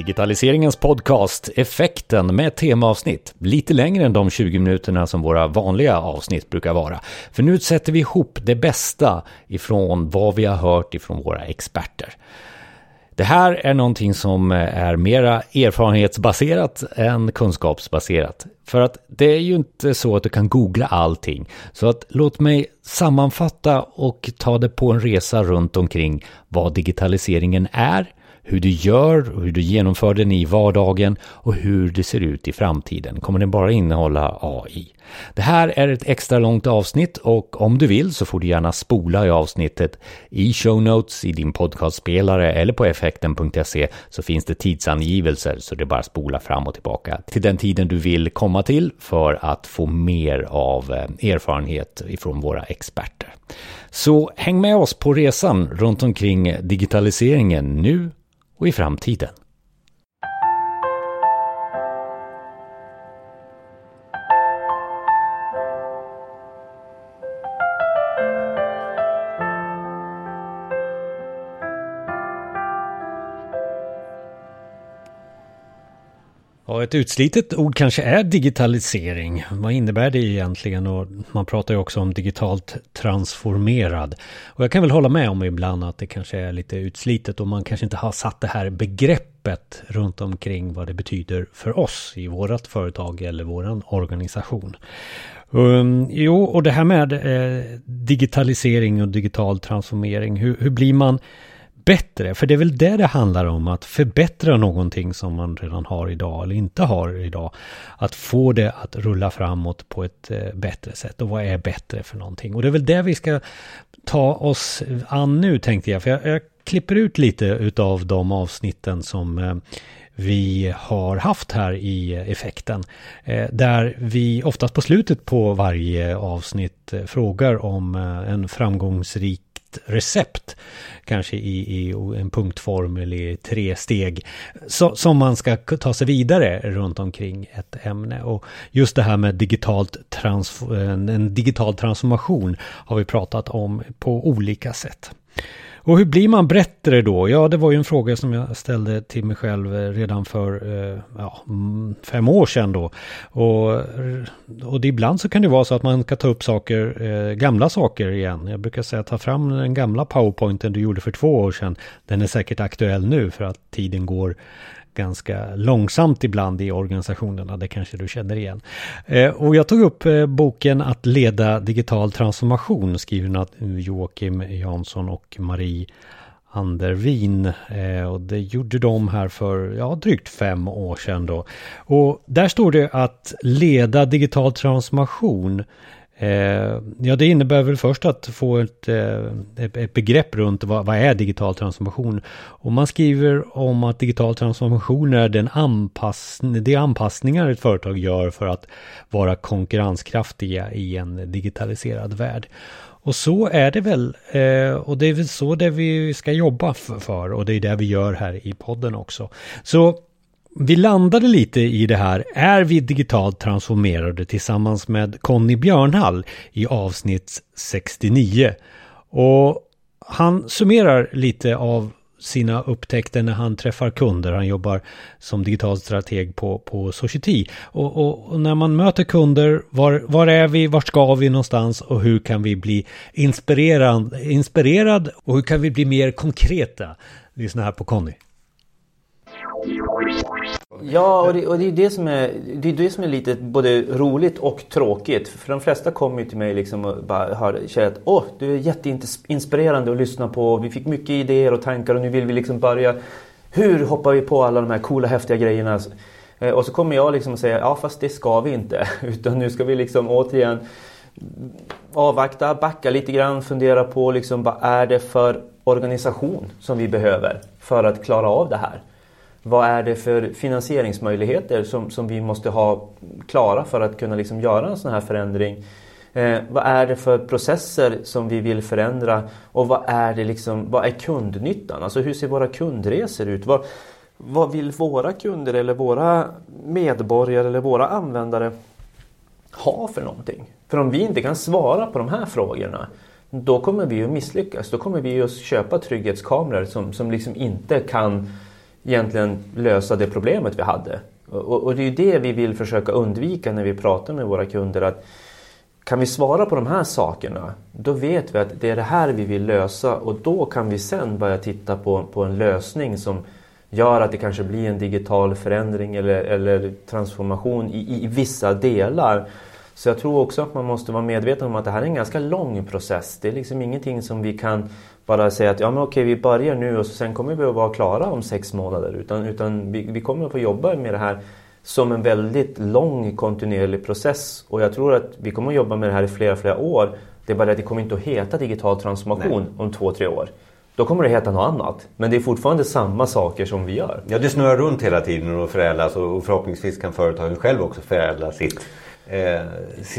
Digitaliseringens podcast Effekten med temaavsnitt. Lite längre än de 20 minuterna som våra vanliga avsnitt brukar vara. För nu sätter vi ihop det bästa ifrån vad vi har hört ifrån våra experter. Det här är någonting som är mera erfarenhetsbaserat än kunskapsbaserat. För att det är ju inte så att du kan googla allting. Så att låt mig sammanfatta och ta det på en resa runt omkring vad digitaliseringen är, hur du gör, hur du genomför den i vardagen och hur det ser ut i framtiden. Kommer den bara innehålla AI? Det här är ett extra långt avsnitt och om du vill så får du gärna spola i avsnittet i show notes i din podcastspelare eller på effekten.se så finns det tidsangivelser så det är bara spola fram och tillbaka till den tiden du vill komma till för att få mer av eh, erfarenhet ifrån våra experter. Så häng med oss på resan runt omkring digitaliseringen nu och i framtiden. Ja, ett utslitet ord kanske är digitalisering. Vad innebär det egentligen? Och man pratar ju också om digitalt transformerad. Och jag kan väl hålla med om ibland att det kanske är lite utslitet och man kanske inte har satt det här begreppet runt omkring vad det betyder för oss i vårt företag eller våran organisation. Um, jo, och det här med eh, digitalisering och digital transformering. Hur, hur blir man bättre. För det är väl det det handlar om, att förbättra någonting som man redan har idag eller inte har idag. Att få det att rulla framåt på ett eh, bättre sätt. Och vad är bättre för någonting? Och det är väl det vi ska ta oss an nu tänkte jag. För jag, jag klipper ut lite utav de avsnitten som eh, vi har haft här i effekten. Eh, där vi oftast på slutet på varje avsnitt frågar om en framgångsrik recept. Kanske i, i en punktform eller i tre steg. Så, som man ska ta sig vidare runt omkring ett ämne. Och just det här med digitalt trans, en digital transformation har vi pratat om på olika sätt. Och hur blir man bättre då? Ja, det var ju en fråga som jag ställde till mig själv eh, redan för eh, ja, mm, fem år sedan då. Och, eh, och ibland så kan det vara så att man kan ta upp saker, gamla saker igen. Jag brukar säga ta fram den gamla powerpointen du gjorde för två år sedan. Den är säkert aktuell nu för att tiden går ganska långsamt ibland i organisationerna, det kanske du känner igen. Eh, och jag tog upp eh, boken Att leda digital transformation skriven av Joakim Jansson och Marie Andervin. Eh, och det gjorde de här för ja, drygt fem år sedan då. Och där står det att leda digital transformation Eh, ja, det innebär väl först att få ett, eh, ett begrepp runt vad, vad, är digital transformation. Och man skriver om att digital transformation är den anpassning, de anpassningar ett företag gör för att vara konkurrenskraftiga i en digitaliserad värld. Och så är det väl. Eh, och det är väl så det vi ska jobba för. Och det är det vi gör här i podden också. Så vi landade lite i det här. Är vi digitalt transformerade tillsammans med Conny Björnhall i avsnitt 69? Och han summerar lite av sina upptäckter när han träffar kunder. Han jobbar som digital strateg på, på Society. Och, och, och, när man möter kunder, var, var är vi, vart ska vi någonstans och hur kan vi bli inspirerad, inspirerad och hur kan vi bli mer konkreta? Lyssna här på Conny. Ja, och det, och det är det som är, det är det som är lite både roligt och tråkigt. För de flesta kommer ju till mig liksom och bara hör, säger att åh, du är jätteinspirerande att lyssna på. Vi fick mycket idéer och tankar och nu vill vi liksom börja. Hur hoppar vi på alla de här coola häftiga grejerna? Eh, och så kommer jag liksom och säger ja fast det ska vi inte. Utan nu ska vi liksom återigen avvakta, backa lite grann, fundera på liksom vad är det för organisation som vi behöver för att klara av det här. Vad är det för finansieringsmöjligheter som, som vi måste ha klara för att kunna liksom göra en sån här förändring? Eh, vad är det för processer som vi vill förändra och vad är, det liksom, vad är kundnyttan? Alltså hur ser våra kundresor ut? Vad, vad vill våra kunder eller våra medborgare eller våra användare ha för någonting? För om vi inte kan svara på de här frågorna då kommer vi att misslyckas. Då kommer vi att köpa trygghetskameror som, som liksom inte kan egentligen lösa det problemet vi hade. Och, och det är ju det vi vill försöka undvika när vi pratar med våra kunder. att kan vi svara på de här sakerna, då vet vi att det är det här vi vill lösa och då kan vi sen börja titta på, på en lösning som gör att det kanske blir en digital förändring eller, eller transformation i, i vissa delar. Så jag tror också att man måste vara medveten om att det här är en ganska lång process. Det är liksom ingenting som vi kan bara säga att ja men okej vi börjar nu och sen kommer vi att vara klara om sex månader. Utan, utan vi, vi kommer att få jobba med det här som en väldigt lång kontinuerlig process. Och jag tror att vi kommer att jobba med det här i flera, flera år. Det är bara att det kommer inte att heta digital transformation Nej. om två, tre år. Då kommer det heta något annat. Men det är fortfarande samma saker som vi gör. Ja, det snurrar runt hela tiden och förädlas och förhoppningsvis kan företagen själv också förädla sitt eh,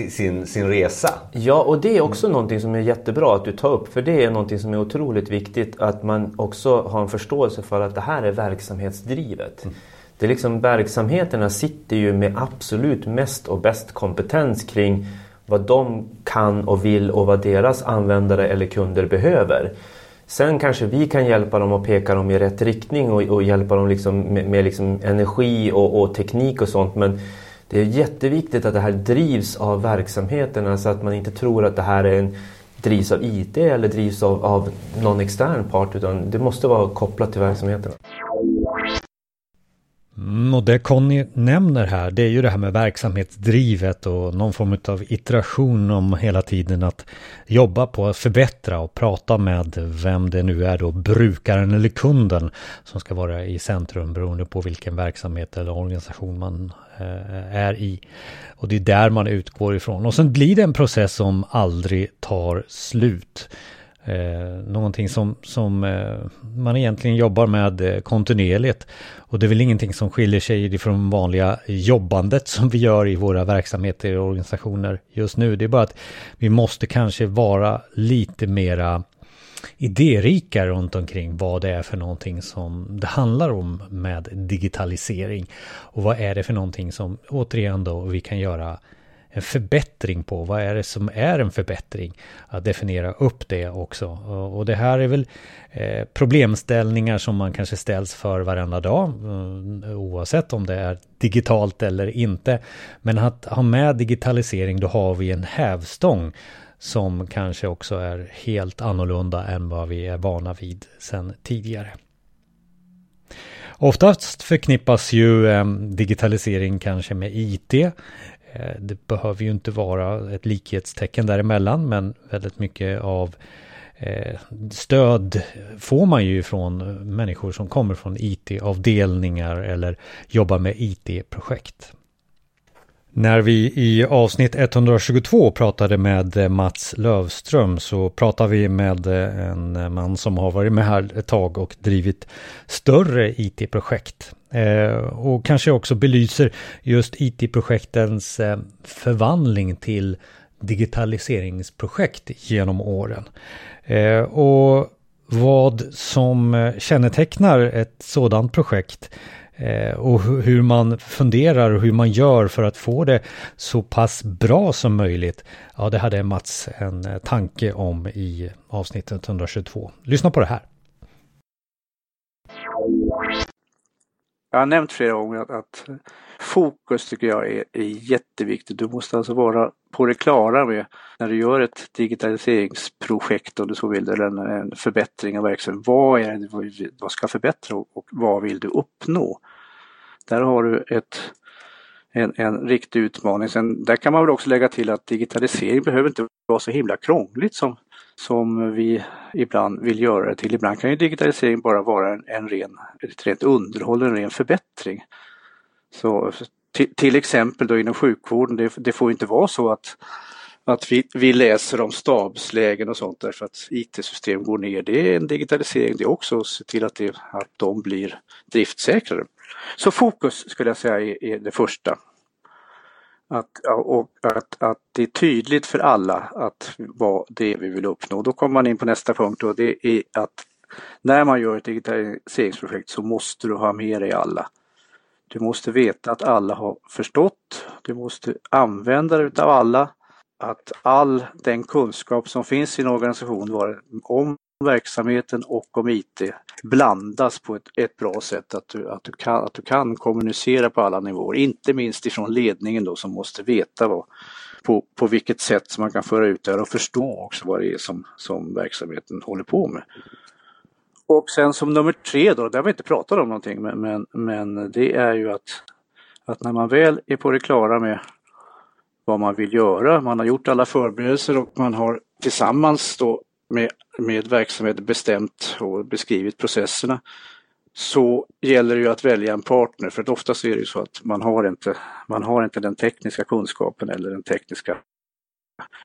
sin, sin resa. Ja, och det är också mm. någonting som är jättebra att du tar upp. För det är någonting som är otroligt viktigt att man också har en förståelse för att det här är verksamhetsdrivet. Mm. Det är liksom verksamheterna sitter ju med absolut mest och bäst kompetens kring vad de kan och vill och vad deras användare eller kunder behöver. Sen kanske vi kan hjälpa dem och peka dem i rätt riktning och, och hjälpa dem liksom med, med liksom energi och, och, teknik och sånt. Men det är jätteviktigt att det här drivs av verksamheterna så att man inte tror att det här är en, drivs av IT eller drivs av, av någon extern part utan det måste vara kopplat till verksamheterna. Mm, och det Conny nämner här, det är ju det här med verksamhetsdrivet och någon form av iteration om hela tiden att jobba på att förbättra och prata med vem det nu är då, brukaren eller kunden som ska vara i centrum beroende på vilken verksamhet eller organisation man eh, är i. Och det är där man utgår ifrån. Och sen blir det en process som aldrig tar slut. Eh, någonting som, som eh, man egentligen jobbar med eh, kontinuerligt. Och det är väl ingenting som skiljer sig från vanliga jobbandet som vi gör i våra verksamheter och organisationer just nu. Det är bara att vi måste kanske vara lite mera idérika runt omkring vad det är för någonting som det handlar om med digitalisering. Och vad är det för någonting som återigen då vi kan göra en förbättring på. Vad är det som är en förbättring? Att definiera upp det också. Och det här är väl eh, problemställningar som man kanske ställs för varenda dag. Eh, oavsett om det är digitalt eller inte. Men att ha med digitalisering då har vi en hävstång som kanske också är helt annorlunda än vad vi är vana vid sedan tidigare. Oftast förknippas ju eh, digitalisering kanske med IT. Eh, det behöver ju inte vara ett likhetstecken däremellan men väldigt mycket av eh, stöd får man ju från människor som kommer från IT-avdelningar eller jobbar med IT-projekt. När vi i avsnitt 122 pratade med eh, Mats Lövström så pratade vi med en man som har varit med här ett tag och drivit större IT-projekt. Eh, och kanske också belyser just IT-projektens eh, förvandling till digitaliseringsprojekt genom åren. Eh, och vad som eh, kännetecknar ett sådant projekt eh, och hur man funderar och hur man gör för att få det så pass bra som möjligt. Ja, det hade Mats en eh, tanke om i avsnittet 122. Lyssna på det här. Jag har nämnt flera gånger att, att fokus tycker jag är, är, jätteviktigt. Du måste alltså vara på det klara med när du gör ett digitaliseringsprojekt om du så vill, eller en, en förbättring av verksamheten. Vad är det vad ska förbättra och, och vad vill du uppnå? Där har du ett, en, en riktig utmaning. Sen, där kan man väl också lägga till att digitalisering behöver inte vara så himla krångligt som som vi ibland vill göra det till. Ibland kan ju digitalisering bara vara en, en ren, ett rent underhåll, en ren förbättring. Så till, till exempel då inom sjukvården, det, det, får inte vara så att, att vi, vi läser om stabslägen och sånt därför att IT-system går ner. Det är en digitalisering det också, att se till att, det, att de blir driftsäkrare. Så fokus skulle jag säga är, är det första. Att, och att, att det är tydligt för alla att vad det är vi vill uppnå. Då kommer man in på nästa punkt och det är att när man gör ett digitaliseringsprojekt så måste du ha med dig alla. Du måste veta att alla har förstått. Du måste använda det utav alla. Att all den kunskap som finns i en organisation om verksamheten och om IT blandas på ett, ett bra sätt. Att du, att, du kan, att du kan kommunicera på alla nivåer, inte minst ifrån ledningen då som måste veta vad, på, på vilket sätt som man kan föra ut det här och förstå också vad det är som, som verksamheten håller på med. Och sen som nummer tre då, det har vi inte pratat om någonting men, men, men det är ju att, att när man väl är på det klara med vad man vill göra, man har gjort alla förberedelser och man har tillsammans då med, med verksamheten bestämt och beskrivit processerna så gäller det ju att välja en partner för att oftast är det ju så att man har inte, man har inte den tekniska kunskapen eller den tekniska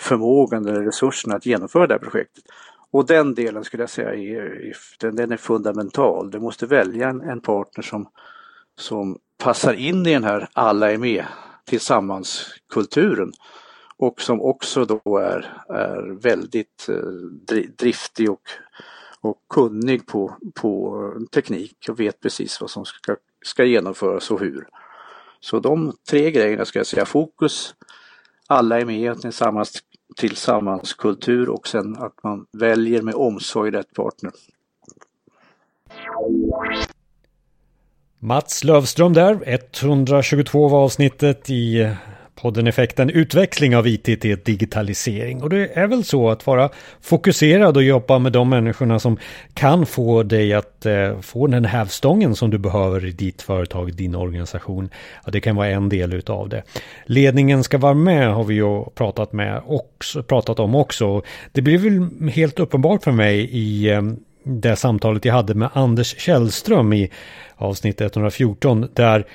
förmågan eller resurserna att genomföra det här projektet. Och den delen skulle jag säga är, den, den är fundamental. Du måste välja en, en partner som, som passar in i den här alla är med tillsammans-kulturen och som också då är, är väldigt eh, driftig och, och kunnig på, på teknik och vet precis vad som ska, ska genomföras och hur. Så de tre grejerna ska jag säga, fokus, alla är med tillsammans, tillsammans kultur och sen att man väljer med omsorg rätt partner. Mats Lövström där, 122 var avsnittet i podden Effekten Utveckling av IT till digitalisering. Och det är väl så att vara fokuserad och jobba med de människorna som kan få dig att eh, få den hävstången som du behöver i ditt företag, din organisation. Ja, det kan vara en del utav det. Ledningen ska vara med har vi ju pratat, med också, pratat om också. Det blir väl helt uppenbart för mig i eh, det samtalet jag hade med Anders Källström i avsnitt 114 där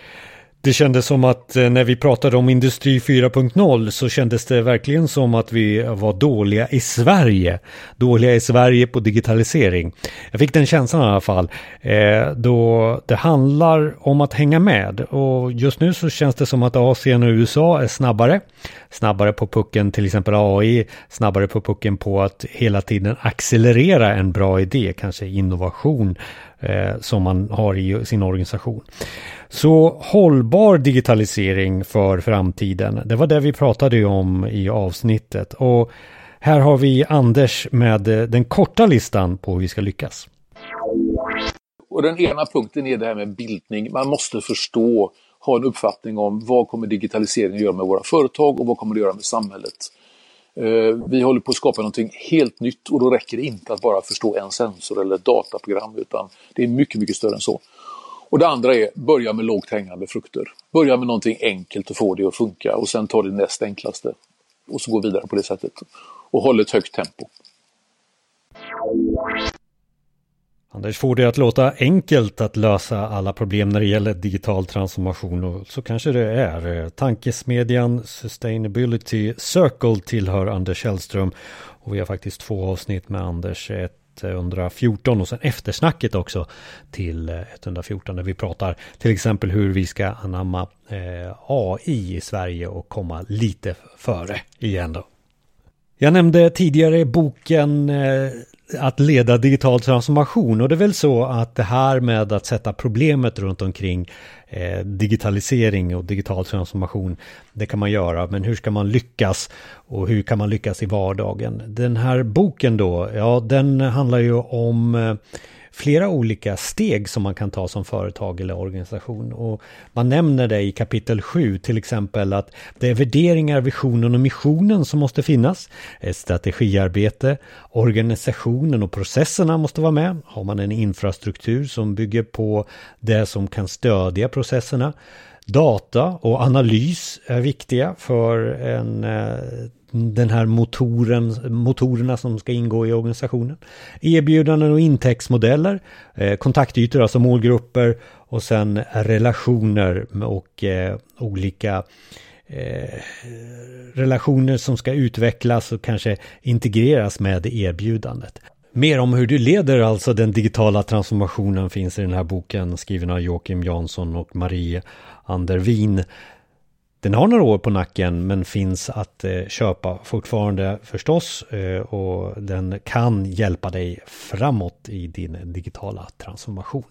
det kändes som att eh, när vi pratade om Industri 4.0 så kändes det verkligen som att vi var dåliga i Sverige. Dåliga i Sverige på digitalisering. Jag fick den känslan i alla fall. Eh, då det handlar om att hänga med. Och just nu så känns det som att Asien och USA är snabbare. Snabbare på pucken, till exempel AI. Snabbare på pucken på att hela tiden accelerera en bra idé. Kanske innovation eh, som man har i sin organisation. Så hållbar digitalisering för framtiden, det var det vi pratade om i avsnittet. Och här har vi Anders med eh, den korta listan på hur vi ska lyckas. Och den ena punkten är det här med bildning. Man måste förstå, ha en uppfattning om vad kommer digitaliseringen att göra med våra företag och vad kommer det att göra med samhället. Eh, vi håller på att skapa någonting helt nytt och då räcker det inte att bara förstå en sensor eller ett dataprogram utan det är mycket, mycket större än så. Och det andra är, börja med lågt hängande frukter. Börja med någonting enkelt och få det att funka och sen ta det näst enklaste. Och så gå vidare på det sättet. Och håll ett högt tempo. Anders får det att låta enkelt att lösa alla problem när det gäller digital transformation och så kanske det är. Eh, tankesmedjan Sustainability Circle tillhör Anders Källström och vi har faktiskt två avsnitt med Anders. Ett 114 och sen eftersnacket också till eh, 114 där vi pratar till exempel hur vi ska anamma eh, AI i Sverige och komma lite före igen då. Jag nämnde tidigare boken att leda digital transformation och det är väl så att det här med att sätta problemet runt omkring eh, digitalisering och digital transformation det kan man göra men hur ska man lyckas och hur kan man lyckas i vardagen? Den här boken då, ja den handlar ju om eh, flera olika steg som man kan ta som företag eller organisation. Och man nämner det i kapitel 7 till exempel att det är värderingar, visionen och missionen som måste finnas. Ett strategiarbete, organisationen och processerna måste vara med. Har man en infrastruktur som bygger på det som kan stödja processerna. Data och analys är viktiga för en eh, den här motoren, motorerna som ska ingå i organisationen. Erbjudanden och intäktsmodeller, eh, kontaktytor, alltså målgrupper och sen relationer och eh, olika eh, relationer som ska utvecklas och kanske integreras med erbjudandet. Mer om hur du leder alltså den digitala transformationen finns i den här boken skriven av Joakim Jansson och Marie Andervin. Den har några år på nacken men finns att eh, köpa fortfarande förstås eh, och den kan hjälpa dig framåt i din digitala transformation.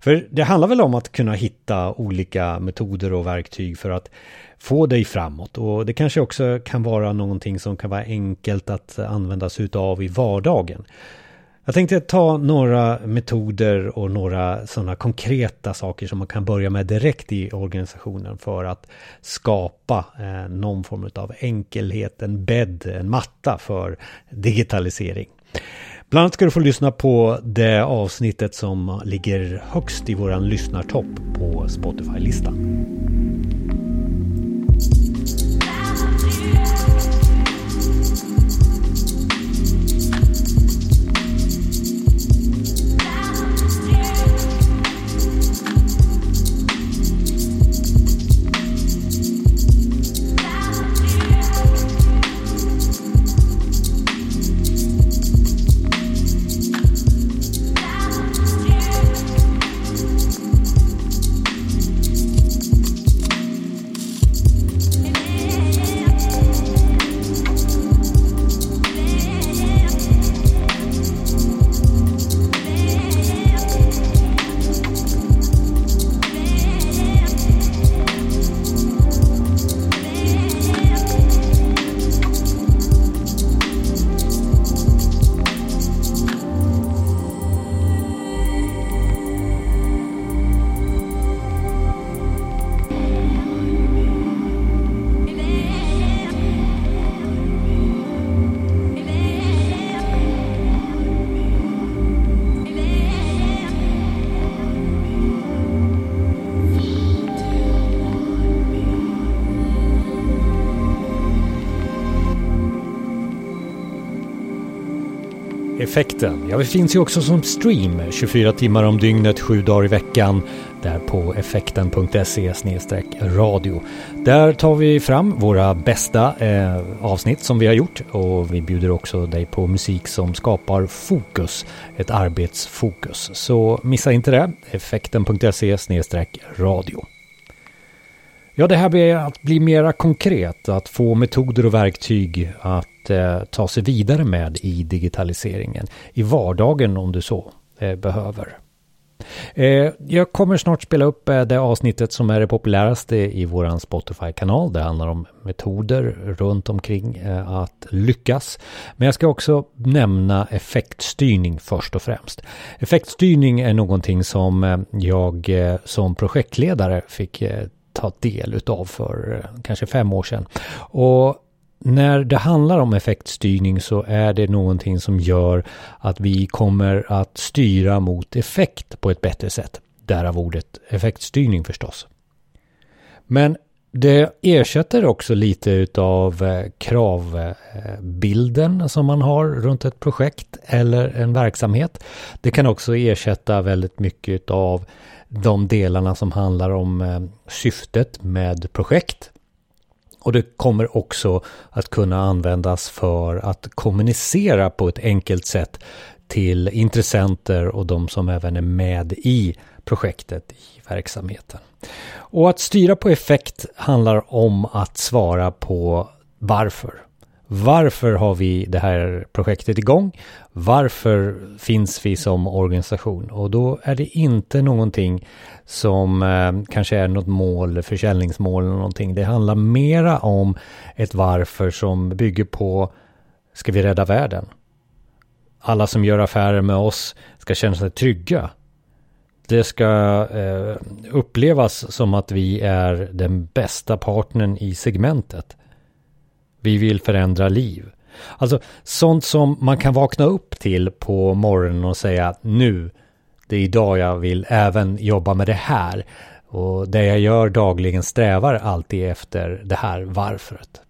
För det handlar väl om att kunna hitta olika metoder och verktyg för att få dig framåt och det kanske också kan vara någonting som kan vara enkelt att använda sig utav i vardagen. Jag tänkte ta några metoder och några sådana konkreta saker som man kan börja med direkt i organisationen för att skapa eh, någon form av enkelhet, en bädd, en matta för digitalisering. Bland annat ska du få lyssna på det avsnittet som ligger högst i våran lyssnartopp på Spotify-listan. Effekten. Ja, vi finns ju också som stream 24 timmar om dygnet, 7 dagar i veckan. Där på effekten.se radio. Där tar vi fram våra bästa eh, avsnitt som vi har gjort och vi bjuder också dig på musik som skapar fokus, ett arbetsfokus. Så missa inte det, effekten.se radio. Ja, det här blir att bli mera konkret, att få metoder och verktyg att eh, ta sig vidare med i digitaliseringen. I vardagen om du så eh, behöver. Eh, jag kommer snart spela upp eh, det avsnittet som är det populäraste i våran Spotify-kanal. Det handlar om metoder runt omkring eh, att lyckas. Men jag ska också nämna effektstyrning först och främst. Effektstyrning är någonting som eh, jag som projektledare fick ta del utav för eh, kanske fem år sedan. Och när det handlar om effektstyrning så är det någonting som gör att vi kommer att styra mot effekt på ett bättre sätt. Därav ordet effektstyrning förstås. Men det ersätter också lite utav eh, kravbilden som man har runt ett projekt eller en verksamhet. Det kan också ersätta väldigt mycket av de delarna som handlar om eh, syftet med projekt. Och det kommer också att kunna användas för att kommunicera på ett enkelt sätt till intressenter och de som även är med i projektet, i verksamheten. Och att styra på effekt handlar om att svara på varför. Varför har vi det här projektet igång? Varför finns vi som organisation? Och då är det inte någonting som eh, kanske är något mål, försäljningsmål eller någonting. Det handlar mera om ett varför som bygger på Ska vi rädda världen? Alla som gör affärer med oss ska känna sig trygga. Det ska eh, upplevas som att vi är den bästa partnern i segmentet. Vi vill förändra liv. Alltså sånt som man kan vakna upp till på morgonen och säga nu, det är idag jag vill även jobba med det här. Och det jag gör dagligen strävar alltid efter det här varföret.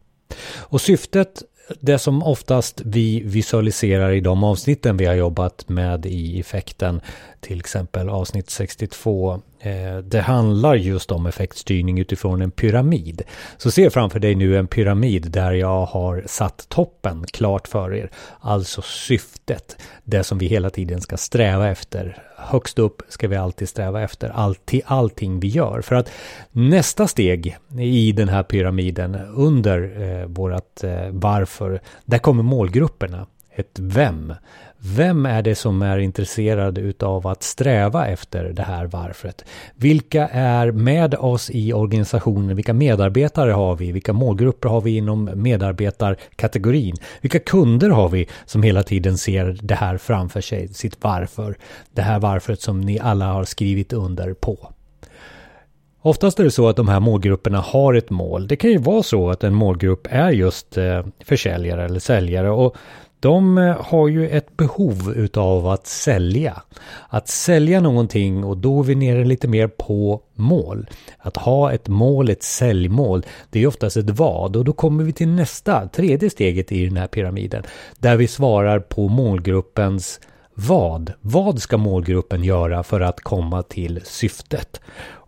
Och syftet det som oftast vi visualiserar i de avsnitten vi har jobbat med i effekten, till exempel avsnitt 62, Eh, det handlar just om effektstyrning utifrån en pyramid. Så se framför dig nu en pyramid där jag har satt toppen klart för er. Alltså syftet, det som vi hela tiden ska sträva efter. Högst upp ska vi alltid sträva efter alltid, allting vi gör. För att nästa steg i den här pyramiden under eh, vårat eh, varför, där kommer målgrupperna. Ett vem. Vem är det som är intresserad utav att sträva efter det här varfret? Vilka är med oss i organisationen? Vilka medarbetare har vi? Vilka målgrupper har vi inom medarbetarkategorin? Vilka kunder har vi som hela tiden ser det här framför sig, sitt varför? Det här varfret som ni alla har skrivit under på. Oftast är det så att de här målgrupperna har ett mål. Det kan ju vara så att en målgrupp är just eh, försäljare eller säljare och de eh, har ju ett behov utav att sälja. Att sälja någonting och då är vi nere lite mer på mål. Att ha ett mål, ett säljmål, det är oftast ett vad och då kommer vi till nästa, tredje steget i den här pyramiden. Där vi svarar på målgruppens vad? Vad ska målgruppen göra för att komma till syftet?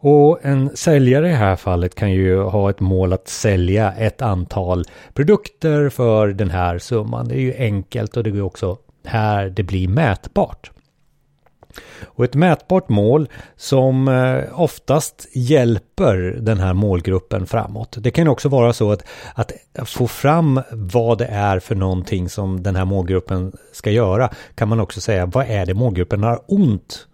Och en säljare i det här fallet kan ju ha ett mål att sälja ett antal produkter för den här summan. Det är ju enkelt och det är också här det blir mätbart. Och ett mätbart mål som eh, oftast hjälper den här målgruppen framåt. Det kan också vara så att, att få fram vad det är för någonting som den här målgruppen ska göra. Kan man också säga, vad är det målgruppen har ont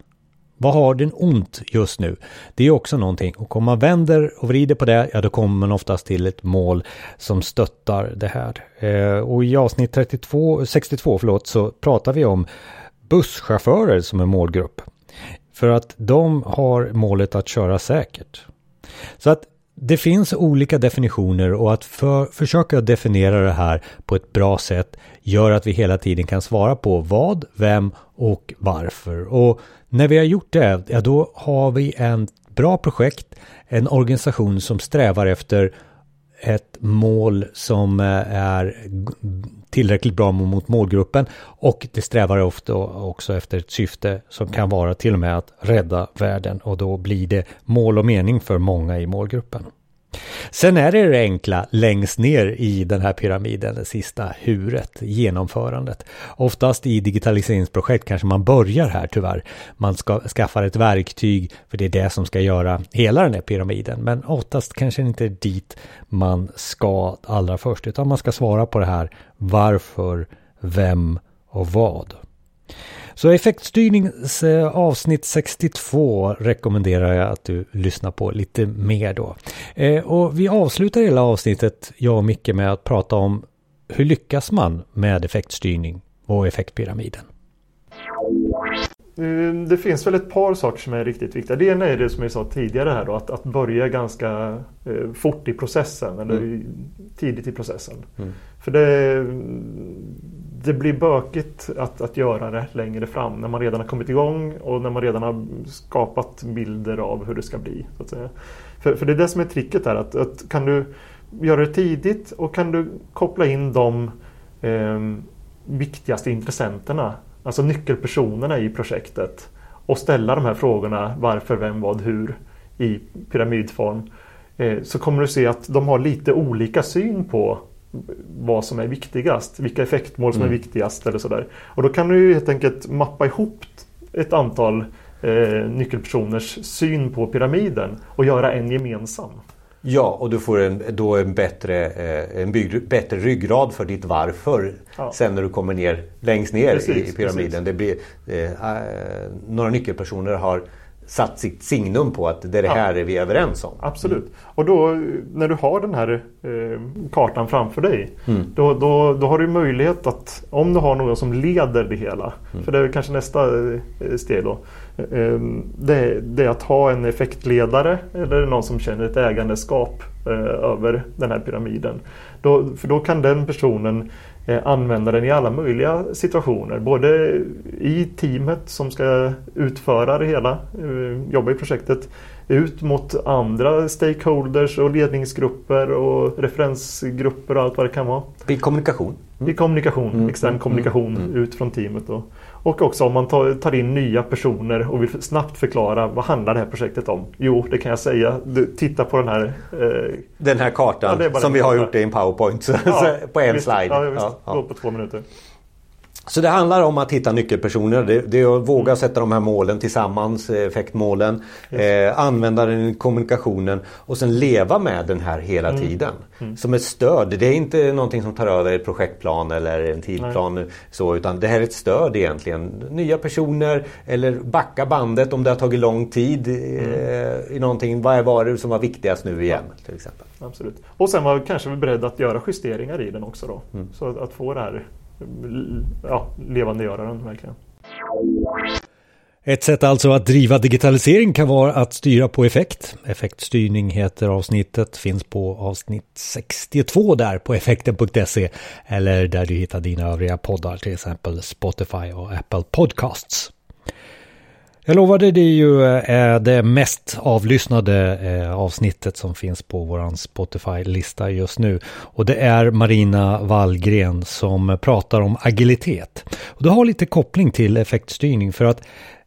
vad har den ont just nu? Det är också någonting. Och om man vänder och vrider på det, ja då kommer man oftast till ett mål som stöttar det här. Eh, och i avsnitt 32, 62 förlåt, så pratar vi om busschaufförer som en målgrupp. För att de har målet att köra säkert. Så att det finns olika definitioner och att för, försöka definiera det här på ett bra sätt gör att vi hela tiden kan svara på vad, vem och varför. Och när vi har gjort det, ja då har vi en bra projekt, en organisation som strävar efter ett mål som eh, är tillräckligt bra mot målgruppen och det strävar ofta också efter ett syfte som kan vara till och med att rädda världen och då blir det mål och mening för många i målgruppen. Sen är det det enkla längst ner i den här pyramiden, det sista huret, genomförandet. Oftast i digitaliseringsprojekt kanske man börjar här tyvärr. Man ska, skaffar ett verktyg för det är det som ska göra hela den här pyramiden. Men oftast kanske inte dit man ska allra först, utan man ska svara på det här varför, vem och vad. Så effektstyrnings eh, avsnitt 62 rekommenderar jag att du lyssnar på lite mer då. Eh, och vi avslutar hela avsnittet, jag och Micke, med att prata om hur lyckas man med effektstyrning och effektpyramiden? Eh, det finns väl ett par saker som är riktigt viktiga. Det ena är det som jag sa tidigare här då, att, att börja ganska eh, fort i processen eller mm. tidigt i processen. Mm. För det, det blir bökigt att, att göra det längre fram när man redan har kommit igång och när man redan har skapat bilder av hur det ska bli. Så att säga. För, för det är det som är tricket här, att, att kan du göra det tidigt och kan du koppla in de eh, viktigaste intressenterna, alltså nyckelpersonerna i projektet och ställa de här frågorna varför, vem, vad, hur i pyramidform eh, så kommer du se att de har lite olika syn på vad som är viktigast, vilka effektmål som mm. är viktigast eller sådär. Och då kan du helt enkelt mappa ihop ett antal eh, nyckelpersoners syn på pyramiden och göra en gemensam. Ja, och du får en, då en, bättre, eh, en bygg, bättre ryggrad för ditt varför ja. sen när du kommer ner längst ner precis, i pyramiden. Det blir, eh, eh, några nyckelpersoner har satt sitt signum på att det är det här ja. är vi överens om. Absolut. Mm. Och då när du har den här eh, kartan framför dig mm. då, då, då har du möjlighet att om du har någon som leder det hela. Mm. För det är kanske nästa eh, steg då. Eh, det, det, är att ha en effektledare eller någon som känner ett ägandeskap eh, över den här pyramiden. Då, för då kan den personen använda den i alla möjliga situationer. Både i teamet som ska utföra det hela, eh, jobba i projektet, ut mot andra stakeholders och ledningsgrupper och referensgrupper och allt vad det kan vara. I kommunikation. Mm. I kommunikation, mm. extern mm. kommunikation mm. ut från teamet. Då. Och också om man tar, in nya personer och vill snabbt förklara vad handlar det här projektet om? Jo, det kan jag säga. Du, titta på den här... Eh... Den här kartan ja, som vi har gjort i en powerpoint ja, på en visst, slide. Ja, visst, på två minuter. Så det handlar om att hitta nyckelpersoner. Det, det är att våga sätta de här målen tillsammans, eh, effektmålen. Eh, använda den i kommunikationen och sen leva med den här hela mm. tiden. Mm. Som ett stöd. Det är inte någonting som tar över en projektplan eller en tidplan. Så, utan det här är ett stöd egentligen. Nya personer eller backa bandet om det har tagit lång tid mm. eh, i någonting. Vad var det som var viktigast nu igen? Ja. till exempel. Absolut. Och sen var kanske vi beredda att göra justeringar i den också då. Mm. Så att, att få det här ja, levandegöra den verkligen. Ett sätt alltså att driva digitalisering kan vara att styra på effekt. Effektstyrning heter avsnittet, finns på avsnitt 62 där på effekten.se eller där du hittar dina övriga poddar, till exempel Spotify och Apple Podcasts. Jag lovade det är ju eh, det mest avlyssnade eh, avsnittet som finns på våran Spotify-lista just nu. Och det är Marina Wallgren som pratar om agilitet. Och det har lite koppling till effektstyrning för att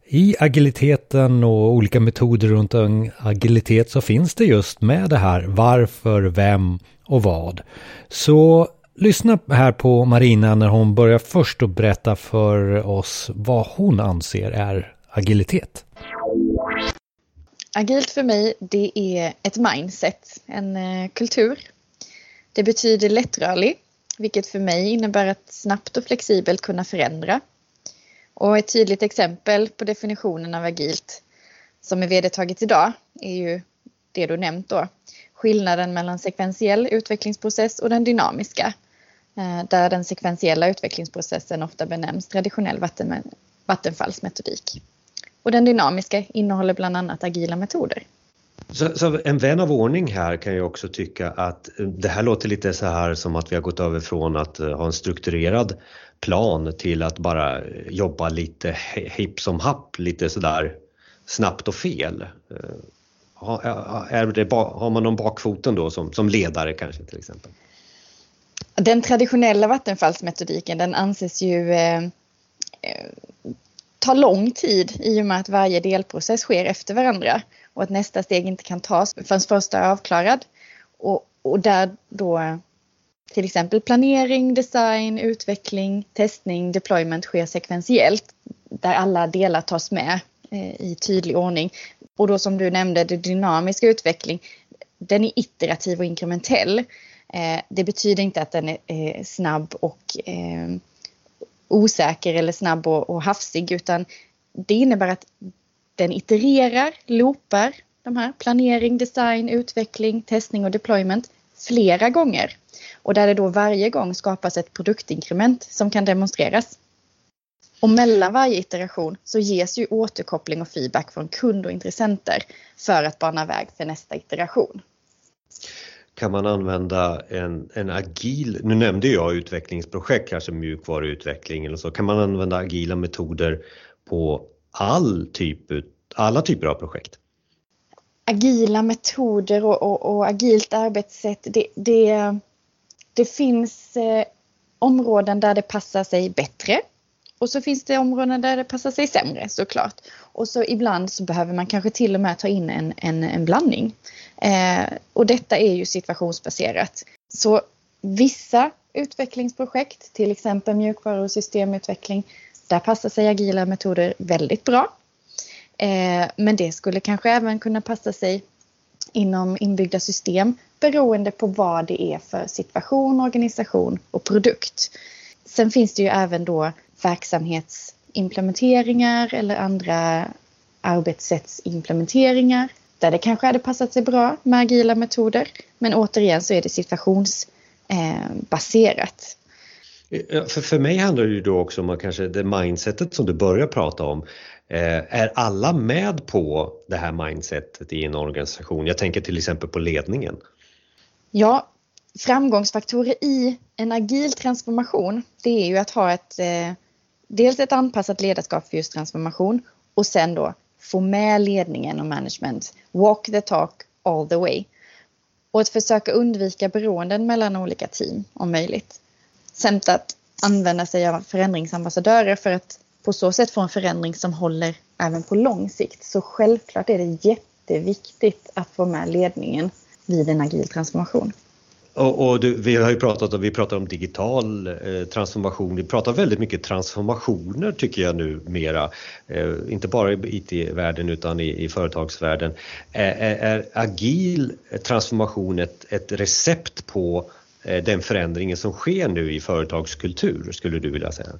i agiliteten och olika metoder runt agilitet så finns det just med det här varför, vem och vad. Så lyssna här på Marina när hon börjar först att berätta för oss vad hon anser är agilitet? Agilt för mig det är ett mindset, en eh, kultur. Det betyder lättrörlig, vilket för mig innebär att snabbt och flexibelt kunna förändra. Och ett tydligt exempel på definitionen av agilt som är vedertaget idag är ju det du nämnt då. Skillnaden mellan sekventiell utvecklingsprocess och den dynamiska. Eh, där den sekventiella utvecklingsprocessen ofta benämns traditionell vatten, vattenfallsmetodik. Och den dynamiska innehåller bland annat agila metoder. Så, så, en vän av ordning här kan ju också tycka att det här låter lite så här som att vi har gått över från att eh, ha en strukturerad plan till att bara jobba lite hipp som happ, lite sådär snabbt och fel. Eh, är det, har man någon bakfoten då som, som ledare kanske till exempel? Den traditionella vattenfallsmetodiken den anses ju eh, tar lång tid i och med att varje delprocess sker efter varandra och att nästa steg inte kan tas förrän första är avklarad. Och, och där då till exempel planering, design, utveckling, testning, deployment sker sekventiellt där alla delar tas med eh, i tydlig ordning. Och då som du nämnde, det dynamiska utveckling, den är iterativ och inkrementell. Eh, det betyder inte att den är eh, snabb och osäker eller snabb och, och hafsig utan det innebär att den itererar, loopar de här planering, design, utveckling, testning och deployment flera gånger. Och där det då varje gång skapas ett produktinkrement som kan demonstreras. Och mellan varje iteration så ges ju återkoppling och feedback från kund och intressenter för att bana väg för nästa iteration kan man använda en, en agil, nu nämnde jag utvecklingsprojekt, kanske mjukvaruutveckling eller så, kan man använda agila metoder på all typ, alla typer av projekt? Agila metoder och, och, och agilt arbetssätt, det, det, det finns eh, områden där det passar sig bättre och så finns det områden där det passar sig sämre såklart. Och så ibland så behöver man kanske till och med ta in en, en, en blandning. Eh, och detta är ju situationsbaserat. Så vissa utvecklingsprojekt, till exempel mjukvaru och systemutveckling, där passar sig agila metoder väldigt bra. Eh, men det skulle kanske även kunna passa sig inom inbyggda system beroende på vad det är för situation, organisation och produkt. Sen finns det ju även då verksamhetsimplementeringar eller andra arbetssättsimplementeringar där det kanske hade passat sig bra med agila metoder. Men återigen så är det situationsbaserat. Eh, för, för mig handlar det ju då också om att kanske det mindsetet som du börjar prata om. Eh, är alla med på det här mindsetet i en organisation? Jag tänker till exempel på ledningen. Ja, framgångsfaktorer i en agil transformation det är ju att ha ett eh, dels ett anpassat ledarskap för just transformation och sen då få med ledningen och management. Walk the talk all the way. Och att försöka undvika beroenden mellan olika team om möjligt. Samt att använda sig av förändringsambassadörer för att på så sätt få en förändring som håller även på lång sikt. Så självklart är det jätteviktigt att få med ledningen vid en agil transformation. Och, och du, vi har ju pratat om, vi pratar om digital eh, transformation. Vi pratar väldigt mycket transformationer tycker jag nu mera. Eh, inte bara i IT-världen utan i, i företagsvärlden. Är, är, är agil transformation ett, ett recept på eh, den förändringen som sker nu i företagskultur skulle du vilja säga?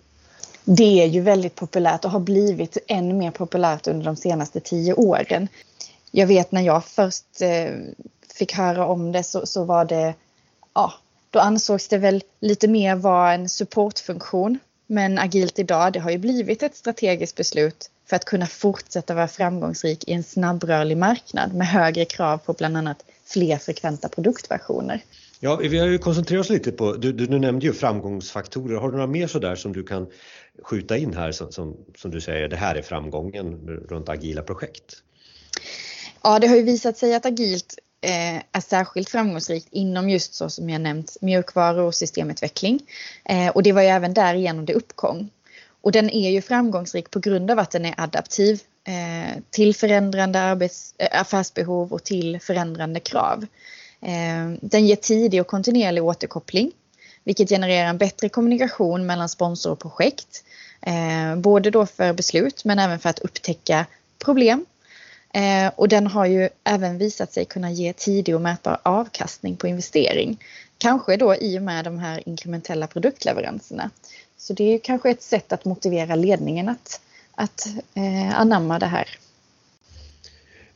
Det är ju väldigt populärt och har blivit än mer populärt under de senaste tio åren. Jag vet när jag först eh, fick höra om det så, så var det ja, då ansågs det väl lite mer vara en supportfunktion. Men agilt idag, det har ju blivit ett strategiskt beslut för att kunna fortsätta vara framgångsrik i en snabbrörlig marknad med högre krav på bland annat fler frekventa produktversioner. Ja, vi har ju koncentrerat oss lite på, du, du, du nämnde ju framgångsfaktorer. Har du några mer sådär som du kan skjuta in här som, som, som du säger, det här är framgången runt agila projekt? Ja, det har ju visat sig att agilt Eh, är särskilt framgångsrikt inom just så som jag nämnt mjukvaru och systemutveckling. Eh, och det var ju även därigenom det uppkom. Och den är ju framgångsrik på grund av att den är adaptiv eh, till förändrande arbets, eh, affärsbehov och till förändrande krav. Eh, den ger tidig och kontinuerlig återkoppling vilket genererar en bättre kommunikation mellan sponsor och projekt. Eh, både då för beslut men även för att upptäcka problem Eh, och den har ju även visat sig kunna ge tidig och mätbar avkastning på investering. Kanske då i och med de här inkrementella produktleveranserna. Så det är kanske ett sätt att motivera ledningen att, att eh, anamma det här.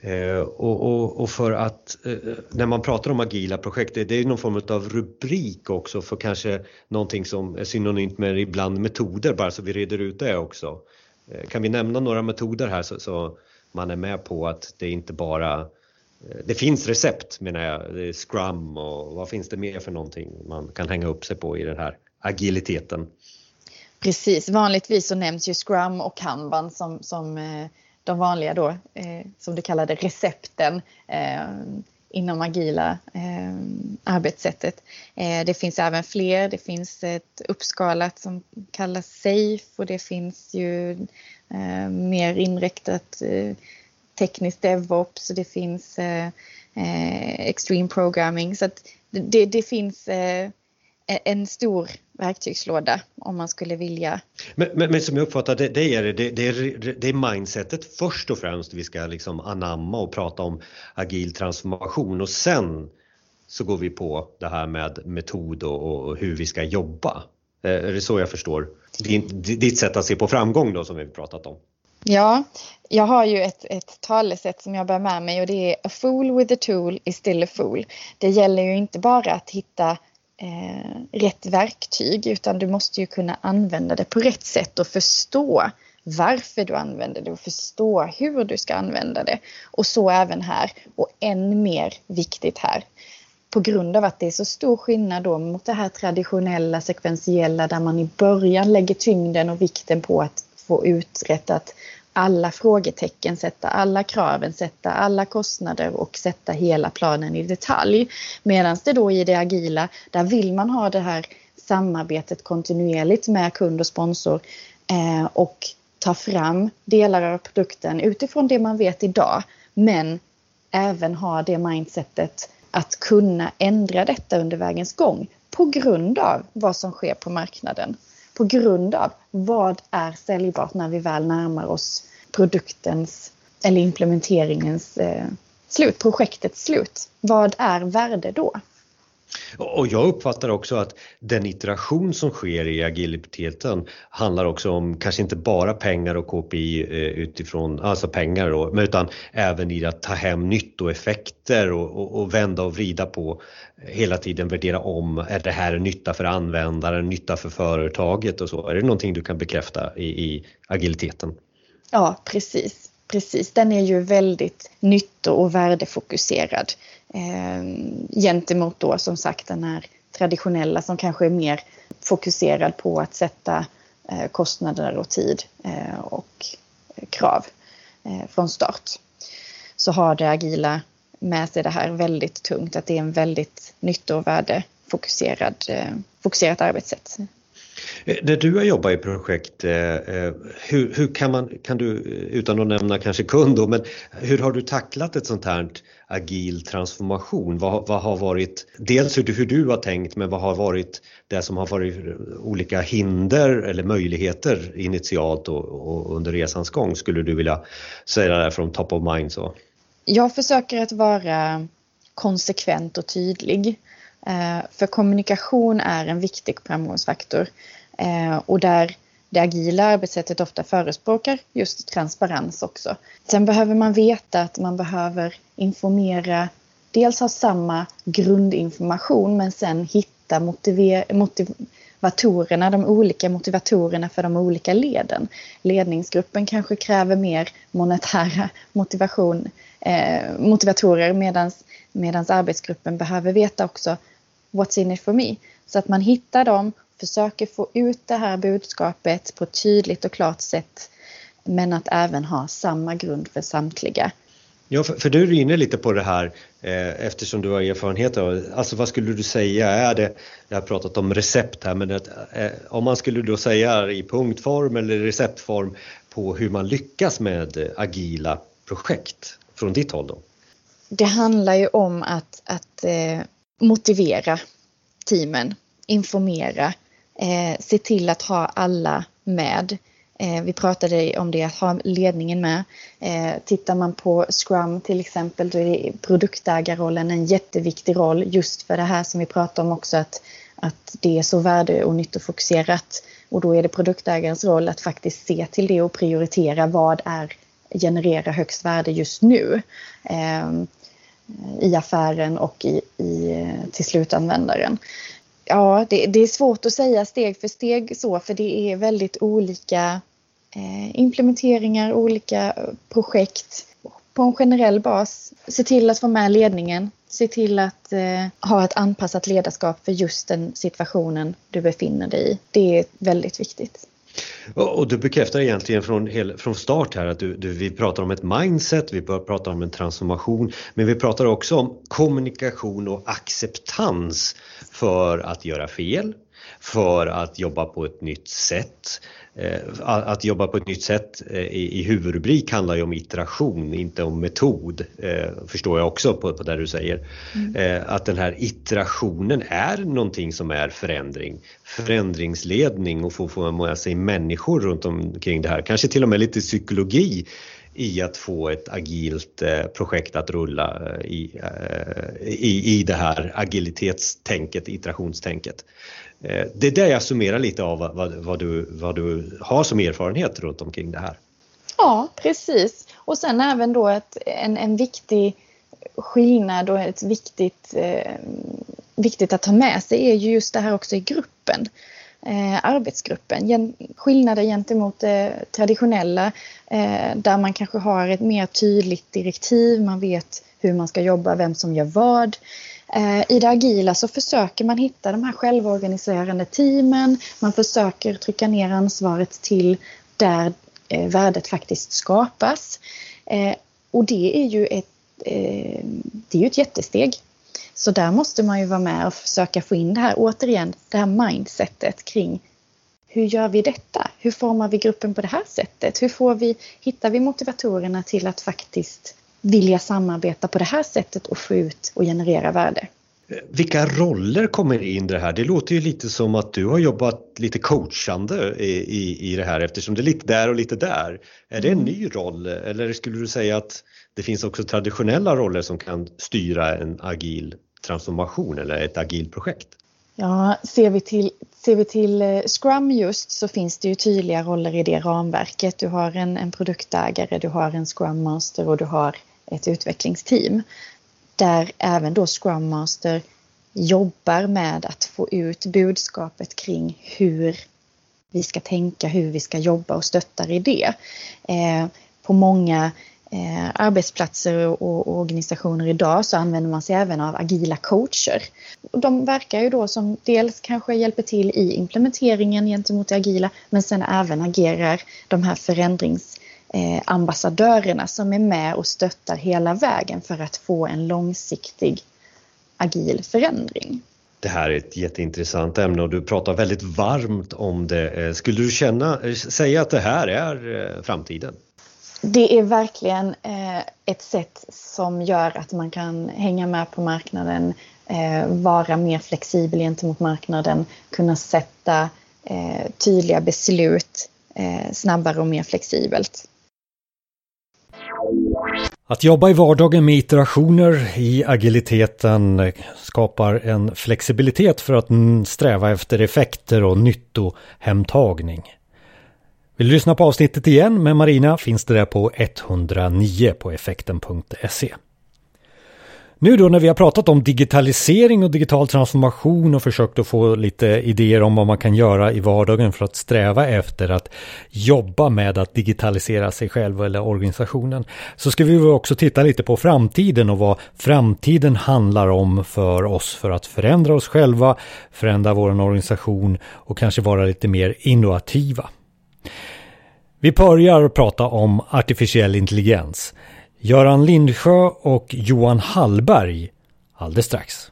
Eh, och, och, och, för att eh, när man pratar om agila projekt, det, det är någon form av rubrik också för kanske någonting som är synonymt med ibland metoder bara så vi reder ut det också. Eh, kan vi nämna några metoder här så, så man är med på att det inte bara eh, det finns recept menar jag, det är Scrum och vad finns det mer för någonting man kan hänga upp sig på i den här agiliteten? Precis, vanligtvis så nämns ju Scrum och Kanban som, som eh, de vanliga då, eh, som du kallade recepten inom agila arbetssättet. det finns även fler, det finns ett uppskalat som kallas SAFE och det finns ju eh, mer inriktat eh, tekniskt DevOps det finns eh, eh, Extreme Programming. Så att det, det finns eh, en stor verktygslåda om man skulle vilja. Men, men, men som jag uppfattar det, det, är, det, det, är, det är mindsetet först och främst vi ska liksom anamma och prata om agil transformation och sen så går vi på det här med metod och, och hur vi ska jobba. Eh, är det så jag förstår ditt sätt att se på framgång då som vi pratat om? Ja, jag har ju ett, ett talesätt som jag bär med mig och det är A fool with a tool is still a fool. Det gäller ju inte bara att hitta eh, rätt verktyg utan du måste ju kunna använda det på rätt sätt och förstå varför du använder det och förstå hur du ska använda det. Och så även här och än mer viktigt här på grund av att det är så stor skillnad då mot det här traditionella sekventiella där man i början lägger tyngden och vikten på att få uträttat alla frågetecken, sätta alla kraven, sätta alla kostnader och sätta hela planen i detalj. Medan det då i det agila, där vill man ha det här samarbetet kontinuerligt med kund och sponsor eh, och ta fram delar av produkten utifrån det man vet idag. Men även ha det mindsetet att kunna ändra detta under vägens gång på grund av vad som sker på marknaden. På grund av vad är säljbart när vi väl närmar oss produktens eller implementeringens eh, slut, projektets slut. Vad är värde då? Och jag uppfattar också att den iteration som sker i agiliteten handlar också om kanske inte bara pengar och KPI eh, utifrån, alltså pengar då, utan även i att ta hem nyttoeffekter och, och, och vända och vrida på eh, hela tiden värdera om, är det här nytta för användaren, nytta för företaget och så? Är det någonting du kan bekräfta i, i agiliteten? Ja, precis. Precis, den är ju väldigt nytto och värdefokuserad eh, gentemot då som sagt den här traditionella som kanske är mer fokuserad på att sätta eh, kostnader och tid eh, och krav eh, från start. Så har det agila med sig det här väldigt tungt att det är en väldigt nytto och värdefokuserad eh, fokuserat arbetssätt. Eh, när du har jobbat i projekt, eh, eh, hur, hur, kan man, kan du, utan att nämna kanske kund då, men hur har du tacklat ett sånt här agil transformation? Vad, vad har varit, dels hur, hur du har tänkt, men vad har varit det som har varit olika hinder eller möjligheter initialt och, och under resans gång? Skulle du vilja säga det från top of mind? Så? Jag försöker att vara konsekvent och tydlig. Eh, för kommunikation är en viktig framgångsfaktor. Eh, och där det agila arbetssättet ofta förespråkar just transparens också. Sen behöver man veta att man behöver informera, dels ha samma grundinformation men sen hitta motivatorerna, de olika motivatorerna för de olika leden. Ledningsgruppen kanske kräver mer monetära motivation, eh, motivatorer medan arbetsgruppen behöver veta också what's in it for me. Så att man hittar dem försöker få ut det här budskapet på ett tydligt och klart sätt men att även ha samma grund för samtliga. Ja, för, för du är inne lite på det här eh, eftersom du har erfarenhet av Alltså vad skulle du säga är det, jag har pratat om recept här, men att, eh, om man skulle då säga i punktform eller receptform på hur man lyckas med agila projekt från ditt håll då? Det handlar ju om att, att eh, motivera teamen, informera, eh, se till att ha alla med. Eh, vi pratade om det, att ha ledningen med. Eh, tittar man på Scrum till exempel, då är produktägarrollen en jätteviktig roll just för det här som vi pratade om också, att, att det är så värde och nyttofokuserat. Och då är det produktägarens roll att faktiskt se till det och prioritera vad är generera högst värde just nu eh, i affären och i, i, eh, till slutanvändaren. Ja, det, det, är svårt att säga steg för steg så, för det är väldigt olika eh, implementeringar, olika projekt på en generell bas. Se till att få med ledningen. Se till att eh, ha ett anpassat ledarskap för just den situationen du befinner dig i. Det är väldigt viktigt. Och du bekräftar egentligen från, hel, från start här att du, du, vi pratar om ett mindset, vi pratar om en transformation, men vi pratar också om kommunikation och acceptans för att göra fel, för att jobba på ett nytt sätt. Eh, att jobba på ett nytt sätt eh, i, huvudrubrik handlar ju om iteration, inte om metod. Eh, förstår jag också på, på det du säger. Mm. Att den här iterationen är någonting som är förändring. Förändringsledning och få, få med sig människor runt omkring det här. Kanske till och med lite psykologi i att få ett agilt eh, projekt att rulla eh, i, eh, i, i det här agilitetstänket, iterationstänket. Det är det jag summerar lite av vad, vad, du, vad du har som erfarenhet runt omkring det här. Ja, precis. Och sen även då ett, en, en viktig skillnad och ett viktigt, eh, viktigt att ta med sig är ju just det här också i gruppen. Eh, arbetsgruppen. Gen, skillnader gentemot det traditionella eh, där man kanske har ett mer tydligt direktiv, man vet hur man ska jobba, vem som gör vad. Eh, I det agila så försöker man hitta de här självorganiserande teamen. Man försöker trycka ner ansvaret till där eh, värdet faktiskt skapas. Och det är ju ett, det är ju ett jättesteg. Så där måste man ju vara med och försöka få in det här, återigen, det här mindsetet kring hur gör vi detta? Hur formar vi gruppen på det här sättet? Hur får vi, hittar vi motivatorerna till att faktiskt vilja samarbeta på det här sättet och få ut och generera värde. Vilka roller kommer in i det här? Det låter ju lite som att du har jobbat lite coachande i, i, i det här eftersom det är lite där och lite där. Är det en mm. ny roll eller skulle du säga att det finns också traditionella roller som kan styra en agil transformation eller ett agilt projekt? Ja, ser vi, till, ser vi till eh, Scrum just så finns det ju tydliga roller i det ramverket. Du har en, en produktägare, du har en Scrum Master och du har ett utvecklingsteam. Där även då Scrum Master jobbar med att få ut budskapet kring hur vi ska tänka, hur vi ska jobba och stöttar i det. Eh, på många eh, arbetsplatser och, och, organisationer idag så använder man sig även av agila coacher. De verkar ju då som dels kanske hjälper till i implementeringen gentemot det agila men sen även agerar de här förändringsambassadörerna eh, som är med och stöttar hela vägen för att få en långsiktig agil förändring. Det här är ett jätteintressant ämne och du pratar väldigt varmt om det. Eh, skulle du känna, eh, säga att det här är eh, framtiden? Det är verkligen eh, ett sätt som gör att man kan hänga med på marknaden, eh, vara mer flexibel gentemot marknaden, kunna sätta eh, tydliga beslut snabbare och mer flexibelt. Att jobba i vardagen med iterationer i agiliteten skapar en flexibilitet för att sträva efter effekter och nyttohemtagning. Vill du lyssna på avsnittet igen med Marina finns det där på 109 på effekten.se. Nu då när vi har pratat om digitalisering och digital transformation och försökt att få lite idéer om vad man kan göra i vardagen för att sträva efter att jobba med att digitalisera sig själv eller organisationen. Så ska vi också titta lite på framtiden och vad framtiden handlar om för oss för att förändra oss själva, förändra vår organisation och kanske vara lite mer innovativa. Vi börjar prata om artificiell intelligens. Göran Lindsjö och Johan Hallberg alldeles strax.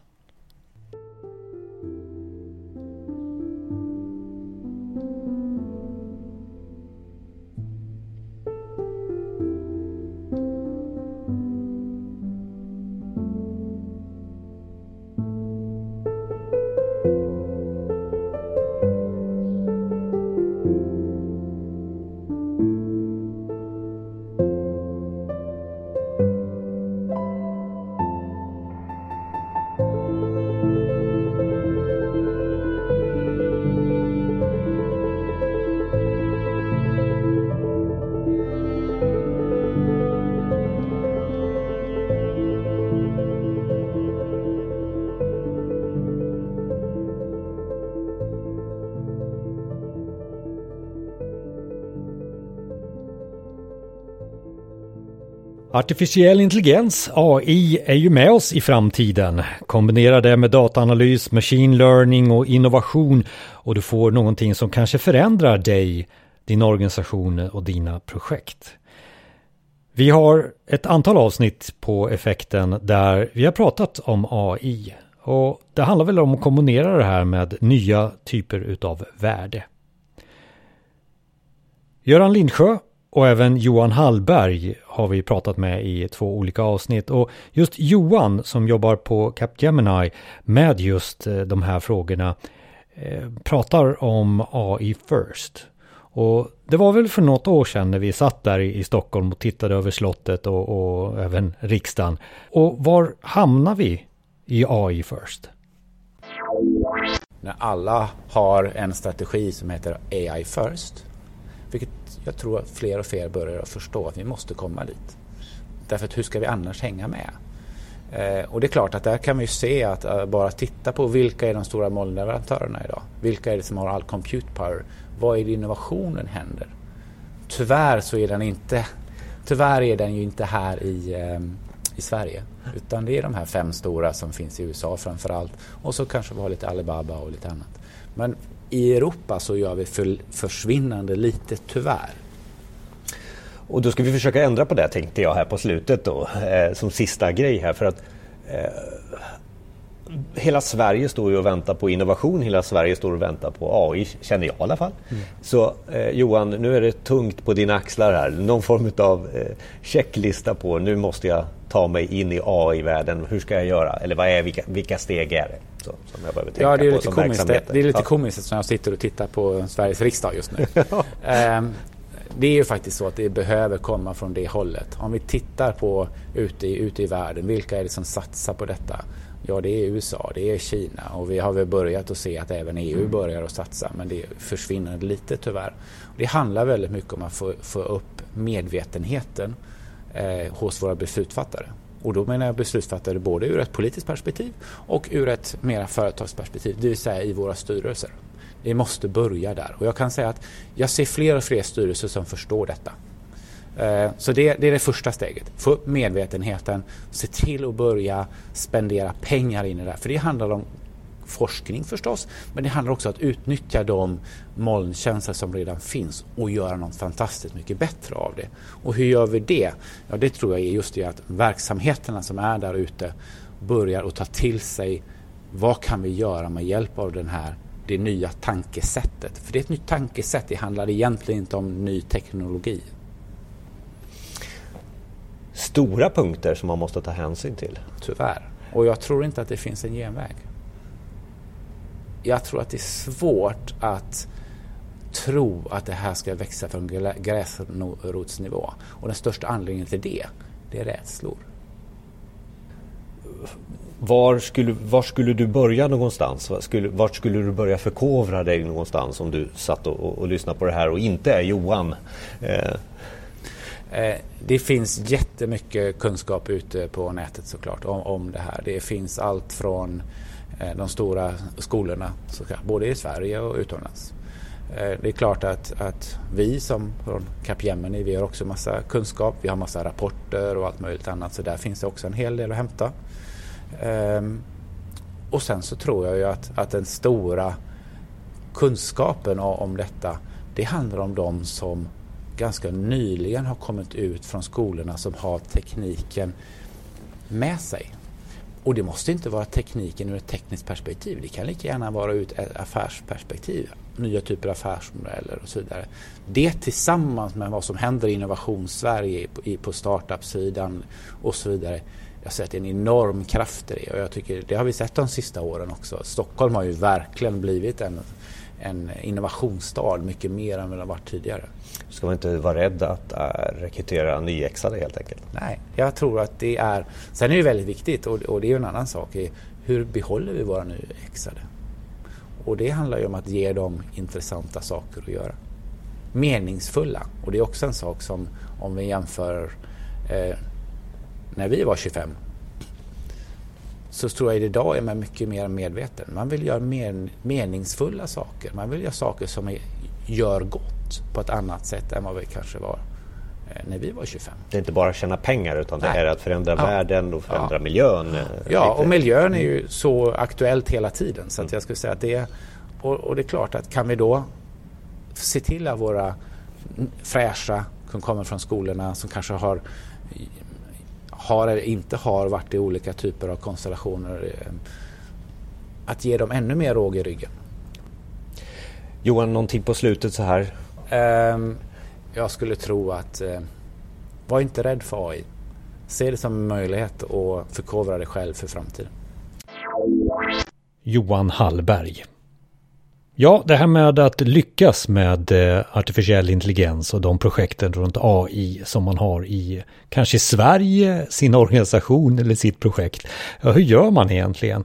Artificiell intelligens, AI, är ju med oss i framtiden. Kombinera det med dataanalys, machine learning och innovation och du får någonting som kanske förändrar dig, din organisation och dina projekt. Vi har ett antal avsnitt på effekten där vi har pratat om AI. Och det handlar väl om att kombinera det här med nya typer utav värde. Göran Lindsjö och även Johan Hallberg har vi pratat med i två olika avsnitt. Och just Johan som jobbar på Capgemini med just eh, de här frågorna eh, pratar om AI First. Och det var väl för något år sedan när vi satt där i Stockholm och tittade över slottet och, och även riksdagen. Och var hamnar vi i AI First? När alla har en strategi som heter AI First vilket jag tror att fler och fler börjar förstå att vi måste komma dit. Därför att hur ska vi annars hänga med? Eh, och det är klart att där kan vi se att eh, bara titta på vilka är de stora molnleverantörerna idag? Vilka är det som har all compute power? Vad är det innovationen händer? Tyvärr så är den inte Tyvärr är den ju inte här i, eh, i Sverige. Utan det är de här fem stora som finns i USA framför allt. Och så kanske vi har lite Alibaba och lite annat. Men i Europa så gör vi för, försvinnande lite tyvärr. Och då ska vi försöka ändra på det tänkte jag här på slutet då eh, som sista grej här för att eh, hela Sverige står ju och väntar på innovation, hela Sverige står och väntar på AI, känner jag i alla fall. Mm. Så eh, Johan, nu är det tungt på dina axlar här. Någon form av eh, checklista på nu måste jag ta mig in i AI-världen. Hur ska jag göra? Eller vad är, vilka, vilka steg är det? Så, som jag behöver tänka ja, det är på lite komiskt. Det, det är lite ja. komiskt som jag sitter och tittar på Sveriges riksdag just nu. um, det är ju faktiskt så att det behöver komma från det hållet. Om vi tittar på ute ute i världen, vilka är det som satsar på detta? Ja, det är USA, det är Kina och vi har väl börjat att se att även EU mm. börjar att satsa men det försvinner lite tyvärr. Det handlar väldigt mycket om att få, få upp medvetenheten eh, hos våra beslutsfattare. Och då menar jag beslutsfattare både ur ett politiskt perspektiv och ur ett mera företagsperspektiv, det vill säga i våra styrelser. Det måste börja där och jag kan säga att jag ser fler och fler styrelser som förstår detta. Eh, så det, det, är det första steget. Få upp medvetenheten, se till att börja spendera pengar in i det här. För det handlar om forskning förstås, men det handlar också om att utnyttja de molntjänster som redan finns och göra något fantastiskt mycket bättre av det. Och hur gör vi det? Ja, det tror jag är just det att verksamheterna som är där ute börjar att ta till sig vad kan vi göra med hjälp av den här, det nya tankesättet? För det är ett nytt tankesätt, det handlar egentligen inte om ny teknologi. Stora punkter som man måste ta hänsyn till. Tyvärr. Och jag tror inte att det finns en genväg. Jag tror att det är svårt att tro att det här ska växa från gräsrotsnivå. Och den största anledningen till det, det är rädslor. Var skulle, var skulle du börja någonstans? Var skulle, vart skulle du börja förkovra dig någonstans om du satt och, och, och lyssnade på det här och inte är Johan? Eh. Eh, det finns jättemycket kunskap ute på nätet såklart om, om det här. Det finns allt från eh, de stora skolorna, både i Sverige och utomlands. Eh, det är klart att, att vi som från Capgemini, vi har också massa kunskap, vi har massa rapporter och allt möjligt annat så där finns det också en hel del att hämta. Ehm, och sen så tror jag ju att, att den stora kunskapen om detta det handlar om de som ganska nyligen har kommit ut från skolorna som har tekniken med sig. Och det måste inte vara tekniken ur ett tekniskt perspektiv. Det kan lika gärna vara ur ett affärsperspektiv. Nya typer av affärsmodeller och så vidare. Det tillsammans med vad som händer i innovationssverige på startup-sidan och så vidare jag ser att det är en enorm kraft i det och jag tycker det har vi sett de sista åren också. Stockholm har ju verkligen blivit en, en innovationsstad mycket mer än vad det har varit tidigare. Ska man inte vara rädd att äh, rekrytera nyexade helt enkelt? Nej, jag tror att det är... Sen är det väldigt viktigt och, och det är ju en annan sak. Hur behåller vi våra nyexade? Och det handlar ju om att ge dem intressanta saker att göra. Meningsfulla. Och det är också en sak som om vi jämför eh, när vi var 25 så tror jag idag är man mycket mer medveten. Man vill göra men, meningsfulla saker. Man vill göra saker som är, gör gott på ett annat sätt än vad vi kanske var eh, när vi var 25. Det är inte bara att tjäna pengar utan det är att förändra ja. världen och förändra ja. miljön. Eh, ja, lite. och miljön är ju så aktuellt hela tiden så att mm. jag skulle säga att det och, och, det är klart att kan vi då se till att våra fräscha som kommer från skolorna som kanske har har eller inte har varit i olika typer av konstellationer. Eh, att ge dem ännu mer råg i ryggen. Johan, någonting på slutet så här? Um, jag skulle tro att uh, var inte rädd för AI. Se det som en möjlighet och förkovra dig själv för framtiden. Johan Hallberg Ja, det här med att lyckas med eh, artificiell intelligens och de projekten runt AI som man har i kanske Sverige, sin organisation eller sitt projekt. Ja, hur gör man egentligen?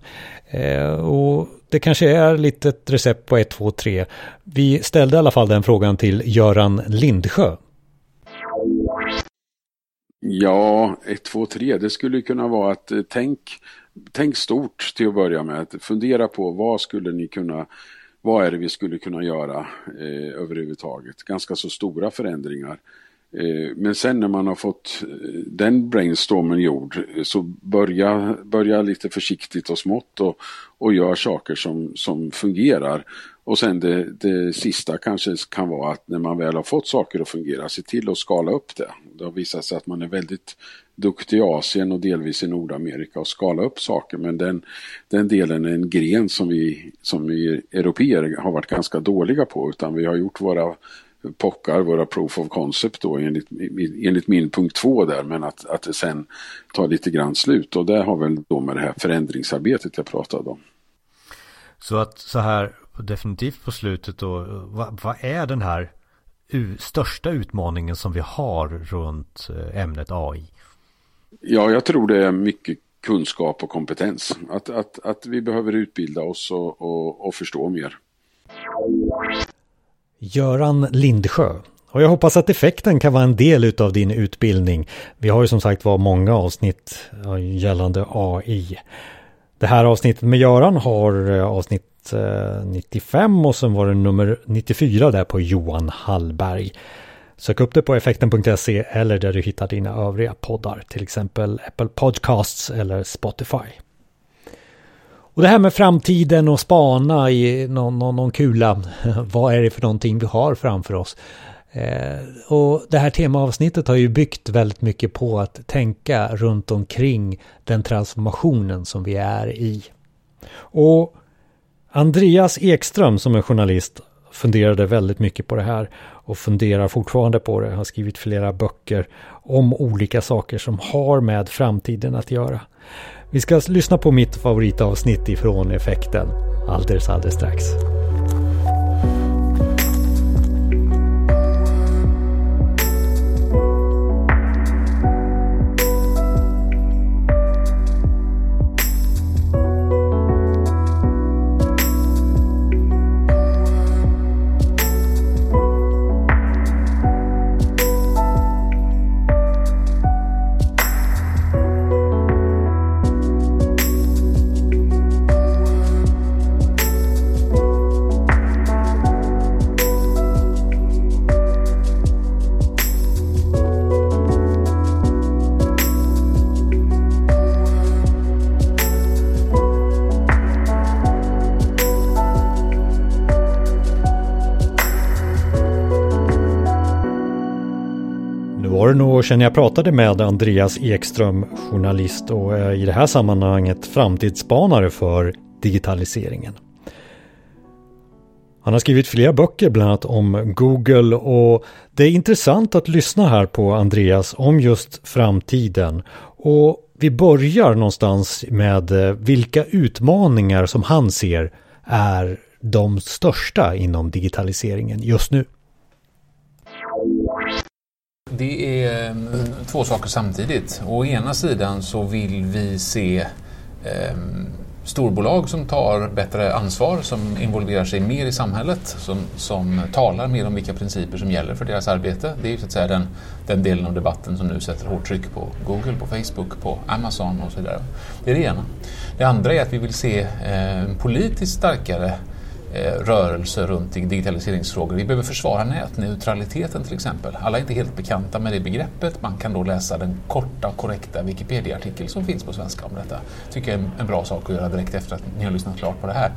Eh, och det kanske är lite ett recept på 1, 2, 3. Vi ställde i alla fall den frågan till Göran Lindsjö. Ja, 1, 2, 3, det skulle kunna vara att eh, tänk, tänk stort till att börja med. Fundera på vad skulle ni kunna vad är det vi skulle kunna göra eh, överhuvudtaget? Ganska så stora förändringar. Eh, men sen när man har fått eh, den brainstormen gjord eh, så börja, börja lite försiktigt och smått och, och gör saker som, som fungerar. Och sen det, det sista kanske kan vara att när man väl har fått saker att fungera, se till att skala upp det. Det har visat sig att man är väldigt duktig i Asien och delvis i Nordamerika och skala upp saker. Men den, den delen är en gren som vi som vi europeer har varit ganska dåliga på. Utan vi har gjort våra pockar, våra proof of concept då enligt, enligt min punkt två där. Men att, att det sen tar lite grann slut. Och det har väl då med det här förändringsarbetet jag pratade om. Så att så här definitivt på slutet då, vad, vad är den här största utmaningen som vi har runt eh, ämnet AI? Ja, jag tror det är mycket kunskap och kompetens. Att, att, att vi behöver utbilda oss och, och, och förstå mer. Göran Lindsjö. Och jag hoppas att effekten kan vara en del av din utbildning. Vi har ju som sagt var många avsnitt gällande AI. Det här avsnittet med Göran har eh, avsnitt eh, 95 och sen var det nummer 94 där på Johan Hallberg. Sök upp det på effekten.se eller där du hittar dina övriga poddar, till exempel Apple Podcasts eller Spotify. Och det här med framtiden och spana i någon, någon, någon kula. Vad är det för någonting vi har framför oss? Eh, och det här temaavsnittet har ju byggt väldigt mycket på att tänka runt omkring den transformationen som vi är i. Och Andreas Ekström som är journalist funderade väldigt mycket på det här och funderar fortfarande på det. Han har skrivit flera böcker om olika saker som har med framtiden att göra. Vi ska lyssna på mitt favoritavsnitt ifrån effekten alldeles, alldeles strax. Sedan jag pratade med Andreas Ekström, journalist och i det här sammanhanget framtidsspanare för digitaliseringen. Han har skrivit flera böcker bland annat om Google och det är intressant att lyssna här på Andreas om just framtiden. Och vi börjar någonstans med eh, vilka utmaningar som han ser är de största inom digitaliseringen just nu. Det är ehm, två saker samtidigt. Å ena sidan så vill vi se eh, storbolag som tar bättre ansvar, som involverar sig mer i samhället, som, som talar mer om vilka principer som gäller för deras arbete. Det är ju så att säga den, den delen av debatten som nu sätter hårt tryck på Google, på Facebook, på Amazon och så vidare. Det är det ena. Det andra är att vi vill se eh, politiskt starkare Eh, rörelse runt digitaliseringsfrågor. Vi behöver försvara nätneutraliteten till exempel. Alla är inte helt bekanta med det begreppet. Man kan då läsa den korta och korrekta Wikipedia-artikel som finns på svenska om detta. tycker jag är en bra sak att göra direkt efter att ni har lyssnat klart på det här.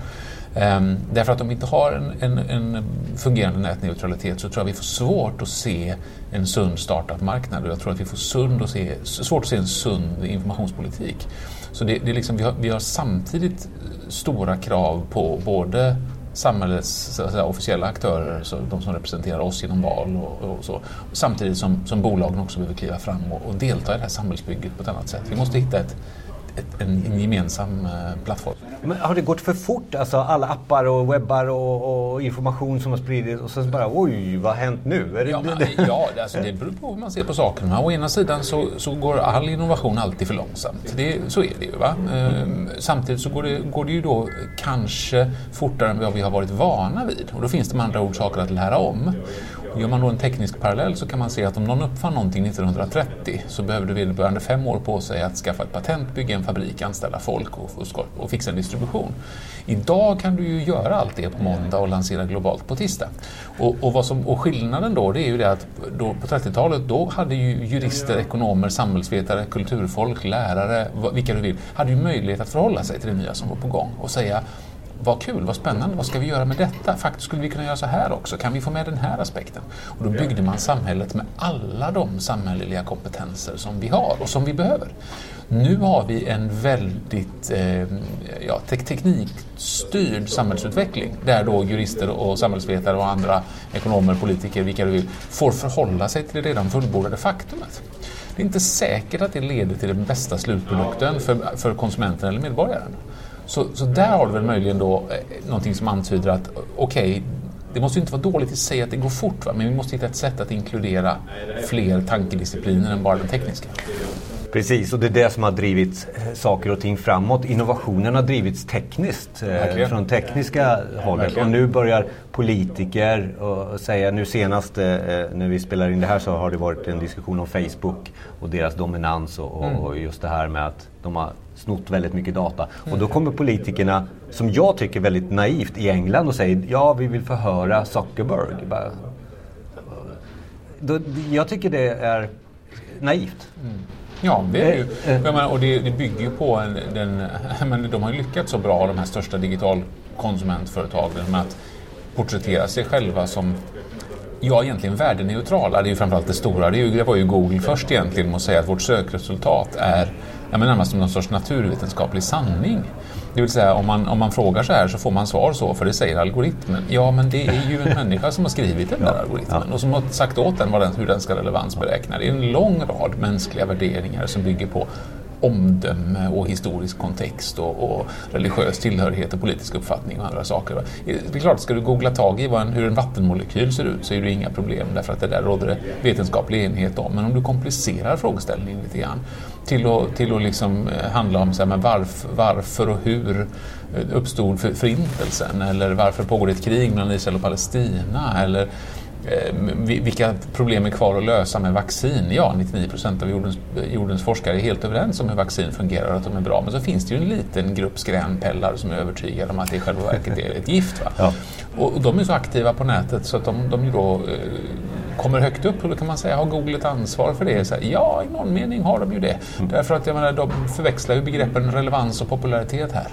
Um, därför att om vi inte har en, en, en, fungerande nätneutralitet så tror jag vi får svårt att se en sund startup-marknad och jag tror att vi får sund att se, svårt att se en sund informationspolitik. Så det, det är liksom, vi, har, vi har samtidigt stora krav på både samhällets säga, officiella aktörer, så de som representerar oss genom val och, och så. Samtidigt som, som bolagen också behöver kliva fram och, och, delta i det här samhällsbygget på ett annat sätt. Vi måste hitta ett, ett, en, en, gemensam eh, plattform. Men har det gått för fort? Alltså alla appar och webbar och, och information som har spridits och sen bara oj, vad har hänt nu? Är det, ja, det, ja alltså, det beror på hur man ser på sakerna. Å ena sidan så, så går all innovation alltid för långsamt. Det, så är det ju. Va? Ehm, samtidigt så går det, går det ju då kanske fortare än vad vi har varit vana vid. Och då finns det med andra ord saker att lära om. Gör man då en teknisk parallell så kan man se att om någon uppfann någonting 1930 så behövde vederbörande fem år på sig att skaffa ett patent, bygga en fabrik, anställa folk och, och, och fixa en distribution. Idag kan du ju göra allt det på måndag och lansera globalt på tisdag. Och, och, vad som, och skillnaden då det är ju det att då, på 30-talet då hade ju jurister, ekonomer, samhällsvetare, kulturfolk, lärare, vilka du vill, hade ju möjlighet att förhålla sig till det nya som var på gång och säga vad kul, vad spännande, vad ska vi göra med detta? Faktiskt skulle vi kunna göra så här också, kan vi få med den här aspekten? Och då byggde man samhället med alla de samhälleliga kompetenser som vi har och som vi behöver. Nu har vi en väldigt eh, ja, te teknikstyrd samhällsutveckling där då jurister och samhällsvetare och andra ekonomer, politiker, vilka du vill, får förhålla sig till det redan fullbordade faktumet. Det är inte säkert att det leder till den bästa slutprodukten för, för konsumenten eller medborgaren. Så, så där har du väl möjligen då eh, någonting som antyder att okej, okay, det måste inte vara dåligt i sig att det går fort, va? men vi måste hitta ett sätt att inkludera fler tankediscipliner än bara den tekniska. Precis, och det är det som har drivit eh, saker och ting framåt. Innovationen har drivits tekniskt, eh, från tekniska hållet. Verkligen. Och nu börjar politiker och säga, nu senast eh, när vi spelar in det här så har det varit en diskussion om Facebook och deras dominans och, mm. och just det här med att de har snott väldigt mycket data. Och då kommer politikerna, som jag tycker väldigt naivt, i England och säger ja, vi vill förhöra Zuckerberg. Bara, då, jag tycker det är naivt. Mm. Ja, det är ju. Eh, eh. Menar, och det, det, bygger ju på en, den, men de har ju lyckats så bra, de här största digitalkonsumentföretagen, med att porträttera sig själva som Ja, egentligen värdeneutrala. Det är ju framförallt det stora. Det, ju, det var ju Google först egentligen med att säga att vårt sökresultat är ja, men närmast som någon sorts naturvetenskaplig sanning. Det vill säga om man, om man frågar så här så får man svar så för det säger algoritmen. Ja men det är ju en människa som har skrivit den där algoritmen ja. och som har sagt åt den, den hur den ska relevansberäkna. Det är en lång rad mänskliga värderingar som bygger på omdöme och historisk kontext och, och, religiös tillhörighet och politisk uppfattning och andra saker. Det är klart, ska du googla tag i en, hur en vattenmolekyl ser ut så är det inga problem därför att det där råder det vetenskaplig enighet om. Men om du komplicerar frågeställningen lite grann till att, till att liksom eh, handla om så här, men varf, varför och hur eh, uppstod förintelsen? Eller varför pågår det ett krig mellan Israel och Palestina? Eller vilka problem är kvar att lösa med vaccin? Ja, 99 procent av jordens, jordens, forskare är helt överens om hur vaccin fungerar och att de är bra. Men så finns det ju en liten grupp skränpellar som är övertygade om att det i själva verket är ett gift. Va? Ja. Och de är så aktiva på nätet så att de, de då eh, kommer högt upp och då kan man säga, har Google ett ansvar för det? Så här, ja, i någon mening har de ju det. Mm. Därför att jag menar, de förväxlar ju begreppen relevans och popularitet här.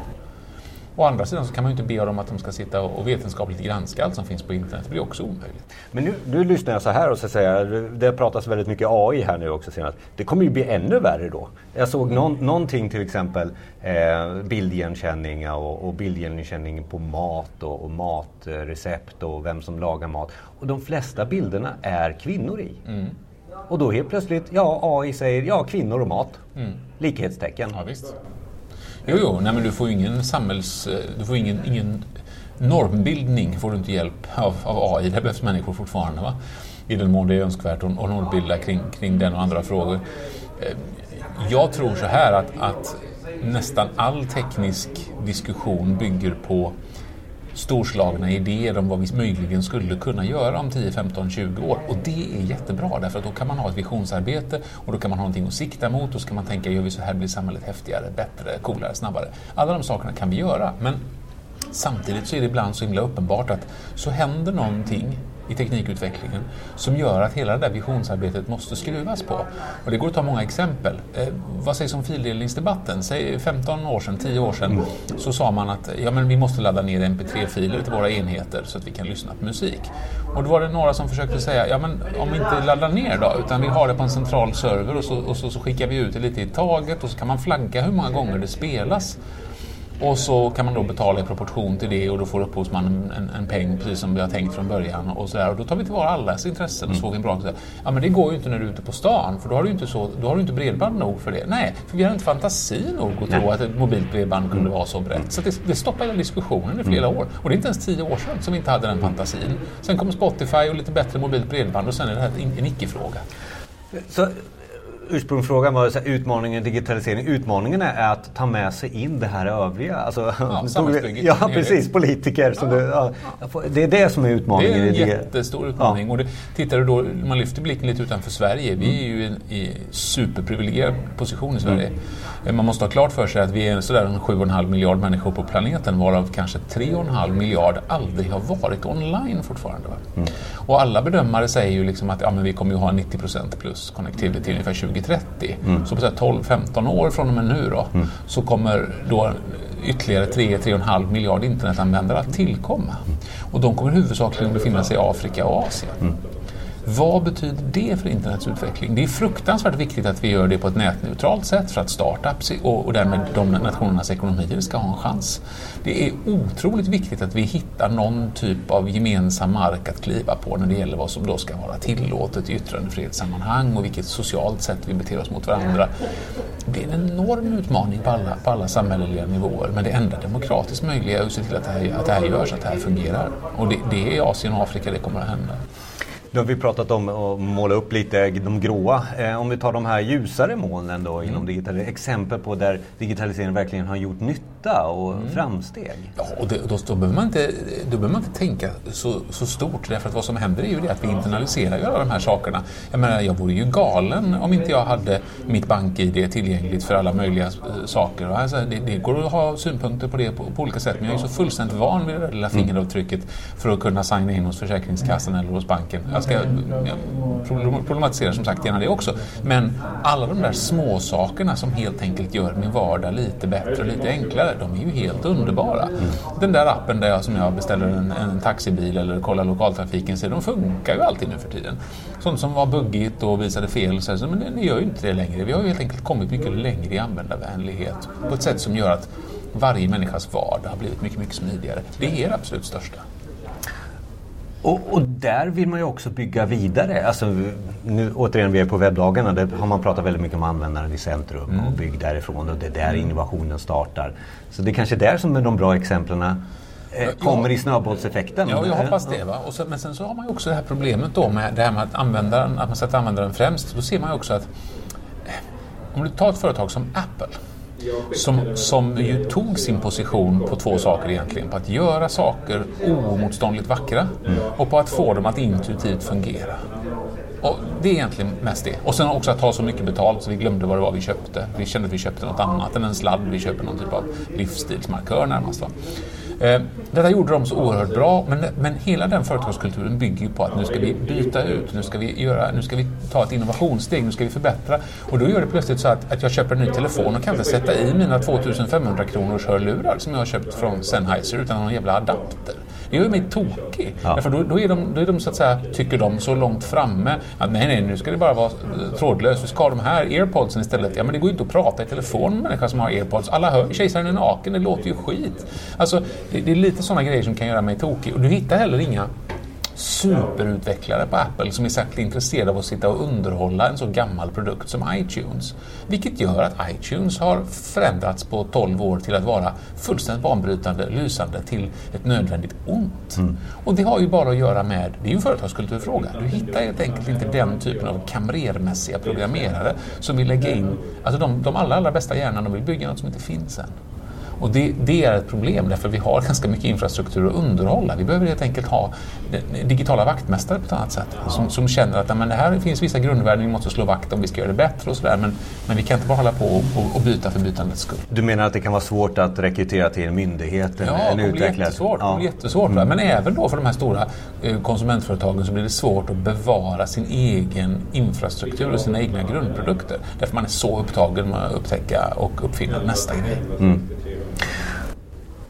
Å andra sidan så kan man ju inte be dem att de ska sitta och vetenskapligt granska allt som finns på internet. Det blir också omöjligt. Men nu, nu lyssnar jag så här och så säger det pratas väldigt mycket AI här nu också senast. Det kommer ju bli ännu värre då. Jag såg någon, någonting till exempel eh, bildigenkänning och, och bildigenkänning på mat och, och matrecept och vem som lagar mat. Och de flesta bilderna är kvinnor i. Mm. Och då helt plötsligt, ja AI säger ja kvinnor och mat. Mm. Likhetstecken. Ja, visst. Jo, jo, nej, men du får ingen samhälls... Eh, du får ingen, ingen normbildning får du inte hjälp av, av AI. Det behövs människor fortfarande. Va? I den mån det är önskvärt att normbilda kring, kring den och andra frågor. Eh, jag tror så här att, att nästan all teknisk diskussion bygger på storslagna idéer om vad vi möjligen skulle kunna göra om 10, 15, 20 år. Och det är jättebra därför att då kan man ha ett visionsarbete och då kan man ha någonting att sikta mot och så kan man tänka, gör vi så här blir samhället häftigare, bättre, coolare, snabbare. Alla de sakerna kan vi göra. Men samtidigt så är det ibland så himla uppenbart att så händer någonting i teknikutvecklingen som gör att hela det där visionsarbetet måste skruvas på. Och det går att ta många exempel. Eh, vad sägs om fildelningsdebatten? Säg 15 år sedan, 10 år sedan, så sa man att ja, men vi måste ladda ner mp3-filer till våra enheter så att vi kan lyssna på musik. Och då var det några som försökte säga, ja men om vi inte laddar ner då, utan vi har det på en central server och så, och så, så skickar vi ut det lite i taget och så kan man flagga hur många gånger det spelas. Och så kan man då betala i proportion till det och då får upphovsmannen en, en peng precis som vi har tänkt från början. Och, så där. och då tar vi tillvara allas intressen och så får vi en bra... Ja men det går ju inte när du är ute på stan för då har du inte, så, då har du inte bredband nog för det. Nej, för vi har inte fantasi nog att tro att ett mobilt bredband kunde vara så brett. Så det, det stoppar hela diskussionen i flera mm. år. Och det är inte ens tio år sedan som vi inte hade den fantasin. Sen kommer Spotify och lite bättre mobilt bredband och sen är det här en icke-fråga. Så ursprungsfrågan var så här, utmaningen digitalisering. Utmaningen är att ta med sig in det här övriga. Alltså, ja, ja precis. Politiker. Som ja. Du, ja, det är det som är utmaningen. Det är en jättestor utmaning. Och det, tittar du då, man lyfter blicken lite utanför Sverige. Vi är ju i en superprivilegierad position i Sverige. Mm. Man måste ha klart för sig att vi är sådär 7,5 miljard människor på planeten varav kanske 3,5 miljard aldrig har varit online fortfarande. Mm. Och alla bedömare säger ju liksom att ja, men vi kommer ju ha 90 plus connectivity ungefär 2030. Mm. Så på 12-15 år från och med nu då, mm. så kommer då ytterligare 3-3,5 miljard internetanvändare att tillkomma. Mm. Och de kommer huvudsakligen befinna sig i Afrika och Asien. Vad betyder det för internets utveckling? Det är fruktansvärt viktigt att vi gör det på ett nätneutralt sätt för att startups och, och därmed de nationernas ekonomier ska ha en chans. Det är otroligt viktigt att vi hittar någon typ av gemensam mark att kliva på när det gäller vad som då ska vara tillåtet i yttrandefrihetssammanhang och vilket socialt sätt vi beter oss mot varandra. Det är en enorm utmaning på alla, på alla samhälleliga nivåer men det enda demokratiskt möjliga är att se till att det här, att det här görs, att det här fungerar. Och det, det är i Asien och Afrika det kommer att hända. Nu har vi pratat om att måla upp lite de gråa. Eh, om vi tar de här ljusare molnen då inom mm. digitalisering. Exempel på där digitaliseringen verkligen har gjort nytta och mm. framsteg. Ja, och det, då, då, behöver man inte, då behöver man inte tänka så, så stort. Därför att vad som händer är ju det att vi internaliserar alla de här sakerna. Jag menar, jag vore ju galen om inte jag hade mitt bank-id tillgängligt för alla möjliga eh, saker. Alltså, det, det, går att ha synpunkter på det på, på, olika sätt. Men jag är så fullständigt van vid det där lilla mm. fingeravtrycket för att kunna signa in hos Försäkringskassan eller hos banken. Alltså, ska problematisera som sagt gärna det också. Men alla de där små sakerna som helt enkelt gör min vardag lite bättre och lite enklare, de är ju helt underbara. Mm. Den där appen där jag, som jag beställer en, en taxibil eller kollar lokaltrafiken, så de funkar ju alltid nu för tiden. Sånt som var buggigt och visade fel, så, men det gör ju inte det längre. Vi har ju helt enkelt kommit mycket längre i användarvänlighet på ett sätt som gör att varje människas vardag har blivit mycket, mycket smidigare. Det är det absolut största. Och, och, där vill man ju också bygga vidare. Alltså, nu, återigen, vi är på webbdagarna. Där har man pratat väldigt mycket om användaren i centrum mm. och bygg därifrån. Och det är där innovationen startar. Så det är kanske där som är de bra exemplen eh, kommer ja. i snöbollseffekten. Ja, jag hoppas det. Va? Och så, men sen så har man ju också det här problemet då med det här med att, användaren, att man sätter användaren främst. Då ser man ju också att eh, om du tar ett företag som Apple som, som ju tog sin position på två saker egentligen. På att göra saker oemotståndligt vackra mm. och på att få dem att intuitivt fungera. Och det är egentligen mest det. Och sen också att ta så mycket betalt så vi glömde vad det var vi köpte. Vi kände att vi köpte något annat än en sladd. Vi köper någon typ av livsstilsmarkör närmast. Va? Eh, detta gjorde de så oerhört bra, men, men hela den företagskulturen bygger ju på att nu ska vi byta ut, nu ska vi, göra, nu ska vi ta ett innovationssteg, nu ska vi förbättra. Och då gör det plötsligt så att, att jag köper en ny telefon och kan inte sätta i mina 2500 kronors hörlurar som jag har köpt från Sennheiser utan någon jävla adapter. Det gör mig tokig. Ja. Därför då, då, är de, då är de så att säga, tycker de, så långt framme att nej, nej, nu ska det bara vara trådlöst. Vi ska ha de här airpodsen istället. Ja, men det går ju inte att prata i telefon med människor som har airpods. Alla hör kejsaren är naken, det låter ju skit. Alltså, det, det är lite sådana grejer som kan göra mig tokig. Och du hittar heller inga superutvecklare på Apple som är särskilt intresserade av att sitta och underhålla en så gammal produkt som iTunes. Vilket gör att iTunes har förändrats på 12 år till att vara fullständigt banbrytande, lysande till ett nödvändigt ont. Mm. Och det har ju bara att göra med, det är ju en företagskulturfråga, du hittar helt enkelt inte den typen av kamrermässiga programmerare som vill lägga in, alltså de, de allra, allra bästa hjärnan, de vill bygga något som inte finns än. Och det, det, är ett problem därför vi har ganska mycket infrastruktur att underhålla. Vi behöver helt enkelt ha digitala vaktmästare på ett annat sätt som, som känner att men det här finns vissa grundvärden vi måste slå vakt om, vi ska göra det bättre och sådär. Men, men vi kan inte bara hålla på och, och byta för bytandets skull. Du menar att det kan vara svårt att rekrytera till en myndighet? Ja, en det blir jättesvårt. Ja. Det blir jättesvårt mm. Men även då för de här stora eh, konsumentföretagen så blir det svårt att bevara sin egen infrastruktur och sina egna grundprodukter. Därför man är så upptagen med att upptäcka och uppfinna nästa grej. Mm.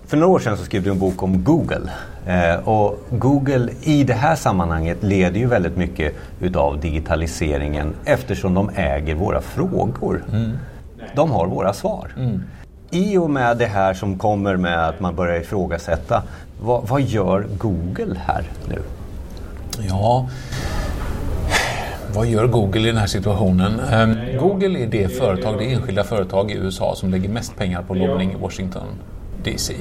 För några år sedan så skrev du en bok om Google. Eh, och Google i det här sammanhanget leder ju väldigt mycket utav digitaliseringen eftersom de äger våra frågor. Mm. De har våra svar. Mm. I och med det här som kommer med att man börjar ifrågasätta, vad, vad gör Google här nu? Ja, vad gör Google i den här situationen? Um, Google är det företag, det enskilda företag i USA som lägger mest pengar på lobbning i Washington DC.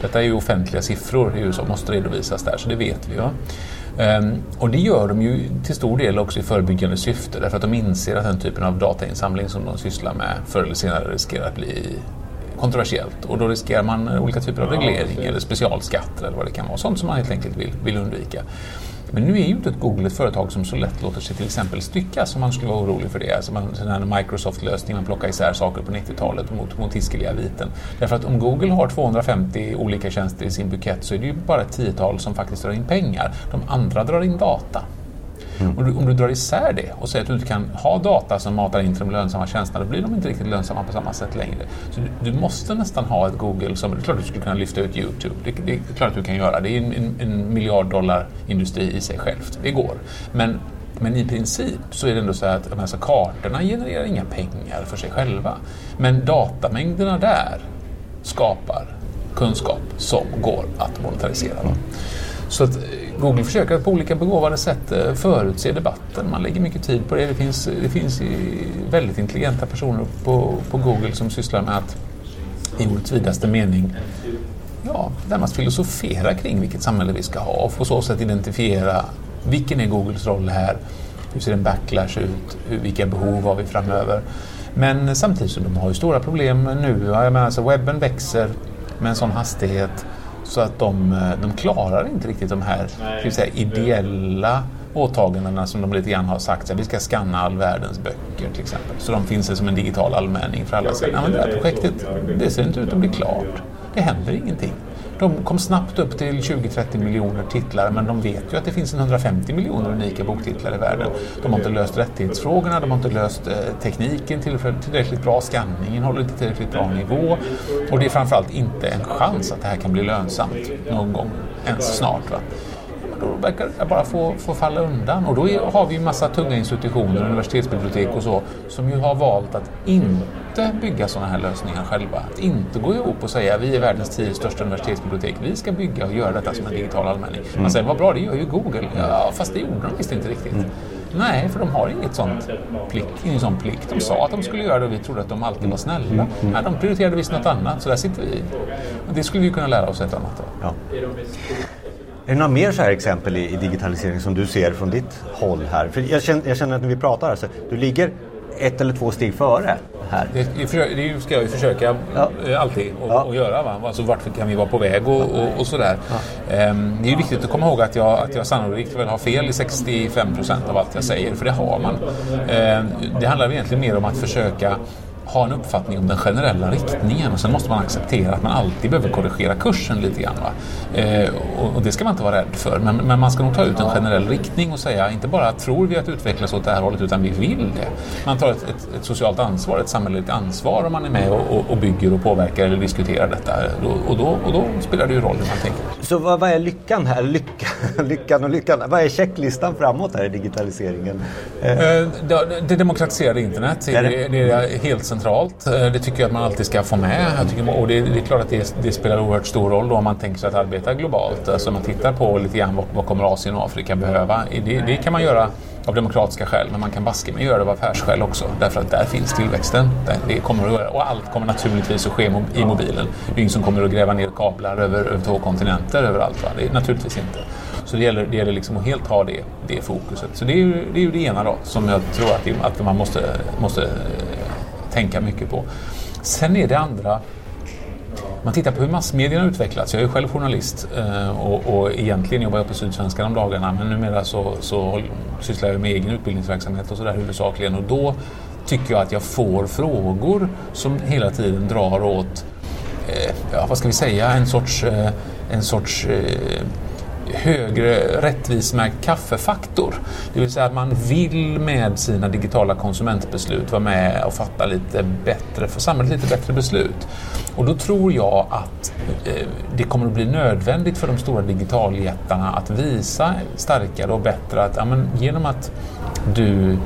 Detta är ju offentliga siffror i USA, måste redovisas där, så det vet vi. Ja. Um, och det gör de ju till stor del också i förebyggande syfte därför att de inser att den typen av datainsamling som de sysslar med förr eller senare riskerar att bli kontroversiellt och då riskerar man olika typer av reglering eller specialskatter eller vad det kan vara. Sånt som man helt enkelt vill, vill undvika. Men nu är ju inte ett Google ett företag som så lätt låter sig till exempel styckas om man skulle vara orolig för det. Alltså man, sån här Microsoft-lösning, man plockar isär saker på 90-talet mot, mot hiskeliga viten. Därför att om Google har 250 olika tjänster i sin bukett så är det ju bara ett tiotal som faktiskt drar in pengar. De andra drar in data. Mm. Om, du, om du drar isär det och säger att du inte kan ha data som matar in till de lönsamma tjänsterna, då blir de inte riktigt lönsamma på samma sätt längre. Så du, du måste nästan ha ett Google som, det är klart att du skulle kunna lyfta ut YouTube, det, det är klart att du kan göra, det är en, en, en miljard dollar industri i sig självt, det går. Men men i princip så är det ändå så att alltså, kartorna genererar inga pengar för sig själva. Men datamängderna där skapar kunskap som går att monetarisera. Så att eh, Google försöker på olika begåvade sätt eh, förutse debatten. Man lägger mycket tid på det. Det finns, det finns väldigt intelligenta personer på, på Google som sysslar med att i ordets vidaste mening ja, närmast filosofera kring vilket samhälle vi ska ha och på så sätt identifiera vilken är Googles roll här? Hur ser en backlash ut? Vilka behov har vi framöver? Men samtidigt så de har ju stora problem nu. Jag menar, alltså webben växer med en sån hastighet så att de, eh, de klarar inte riktigt de här ska säga, ideella åtagandena som de lite grann har sagt. att vi ska skanna all världens böcker till exempel. Så de finns som en digital allmänning för alla. Så, ja, men det här projektet det ser inte ut att bli klart. Det händer ingenting. De kom snabbt upp till 20-30 miljoner titlar men de vet ju att det finns 150 miljoner unika boktitlar i världen. De har inte löst rättighetsfrågorna, de har inte löst eh, tekniken tillräckligt bra, skanningen håller inte tillräckligt bra nivå och det är framförallt inte en chans att det här kan bli lönsamt någon gång ens snart. Va? Då verkar det bara få, få falla undan. Och då är, har vi en massa tunga institutioner, universitetsbibliotek och så, som ju har valt att inte bygga sådana här lösningar själva. Att inte gå ihop och säga vi är världens tio största universitetsbibliotek, vi ska bygga och göra detta som en digital allmänning. Man säger vad bra, det gör ju Google. Ja, fast det gjorde de visst inte riktigt. Nej, för de har inget sånt plikt, ingen sån plikt. De sa att de skulle göra det och vi trodde att de alltid var snälla. Nej, de prioriterade visst något annat, så där sitter vi. Och det skulle vi kunna lära oss ett annat av. Ja. Är det några mer så här exempel i, i digitalisering som du ser från ditt håll här? För jag känner, jag känner att när vi pratar här så du ligger ett eller två steg före här. Det, det ska jag ju försöka ja. Eh, alltid och, ja. och göra. Va? Alltså vart kan vi vara på väg och, och, och sådär. Ja. Um, det är viktigt att komma ihåg att jag, att jag sannolikt väl har fel i 65 procent av allt jag säger, för det har man. Um, det handlar egentligen mer om att försöka ha en uppfattning om den generella riktningen och sen måste man acceptera att man alltid behöver korrigera kursen lite grann. Eh, och, och, det ska man inte vara rädd för. Men, men, man ska nog ta ut en generell riktning och säga inte bara tror vi att utvecklas åt det här hållet utan vi vill det. Man tar ett, ett, ett socialt ansvar, ett samhälleligt ansvar om man är med och, och, bygger och påverkar eller diskuterar detta. Och då, och då spelar det ju roll hur man tänker. Så vad, vad är lyckan här? Lycka, lyckan och lyckan. Vad är checklistan framåt här i digitaliseringen? Eh. Det, det demokratiserade internet. Det, det, det är helt centralt centralt. Eh, det tycker jag att man alltid ska få med. Jag tycker, och det, det, är klart att det, det, spelar oerhört stor roll då om man tänker sig att arbeta globalt. Alltså man tittar på lite grann vad, vad kommer Asien och Afrika behöva. Det, det kan man göra av demokratiska skäl, men man kan baske med göra det av affärsskäl också. Därför att där finns tillväxten. Det kommer att göra. Och allt kommer naturligtvis att ske i mobilen. Det är ingen som kommer att gräva ner kablar över, över två kontinenter överallt. Va? Det är naturligtvis inte. Så det gäller, det gäller liksom att helt ha det, det fokuset. Så det är ju det, är ju det ena då, som jag tror att, att man måste, måste tänka mycket på. Sen är det andra man tittar på hur massmedierna utvecklats. Jag är själv journalist eh, och, och egentligen jobbar jag på Sydsvenskan om dagarna men numera så, så sysslar jag med egen utbildningsverksamhet och sådär huvudsakligen och då tycker jag att jag får frågor som hela tiden drar åt, eh, ja, vad ska vi säga, en sorts, eh, en sorts eh, högre rättvismärkt kaffefaktor. Det vill säga att man vill med sina digitala konsumentbeslut vara med och fatta lite bättre, för samhället lite bättre beslut. Och då tror jag att eh, det kommer att bli nödvändigt för de stora digitaljättarna att visa starkare och bättre att ja, men, genom att du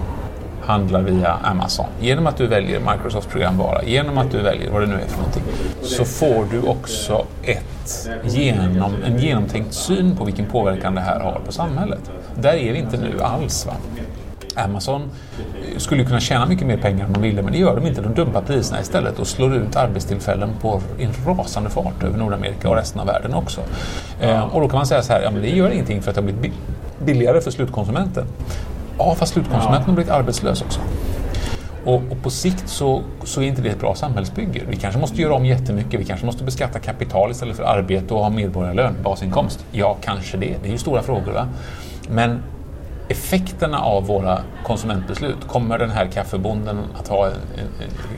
handlar via Amazon, genom att du väljer Microsofts programvara, genom att du väljer vad det nu är för någonting, så får du också ett genom, en genomtänkt syn på vilken påverkan det här har på samhället. Där är vi inte nu alls. Va? Amazon eh, skulle kunna tjäna mycket mer pengar om de ville, men det gör de inte. De dumpar priserna istället och slår ut arbetstillfällen på en rasande fart över Nordamerika och resten av världen också. Eh, och då kan man säga så här, ja men det gör ingenting för att det har blivit billigare för slutkonsumenten. Ja, fast slutkonsumenten har blivit arbetslös också. Och, och, på sikt så, så är inte det ett bra samhällsbygge. Vi kanske måste göra om jättemycket. Vi kanske måste beskatta kapital istället för arbete och ha medborgarlön, basinkomst. Ja, kanske det. Det är ju stora frågor. Va? Men effekterna av våra konsumentbeslut, kommer den här kaffebonden att ha en,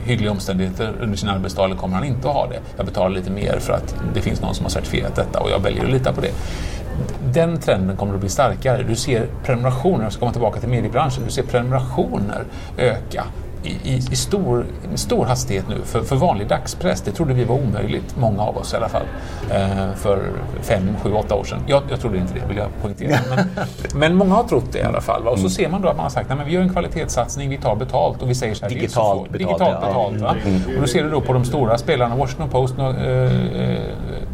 hyggliga omständigheter under sin arbetsdag eller kommer han inte att ha det? Jag betalar lite mer för att det finns någon som har certifierat detta och jag väljer att lita på det den trenden kommer att bli starkare. Du ser prenumerationer, jag ska komma tillbaka till mediebranschen, du ser prenumerationer öka i, i, i stor, stor hastighet nu för, för vanlig dagspress. Det trodde vi var omöjligt, många av oss i alla fall, eh, för fem, sju, åtta år sedan. Jag, jag trodde inte det, vill jag poängtera. Men, men många har trott det i alla fall. Va? Och så ser man då att man har sagt att vi gör en kvalitetssatsning, vi tar betalt och vi säger så här. Digitalt så betalt. Digitalt betalt va? Mm. Och då ser du då på de stora spelarna, Washington Post, eh, eh,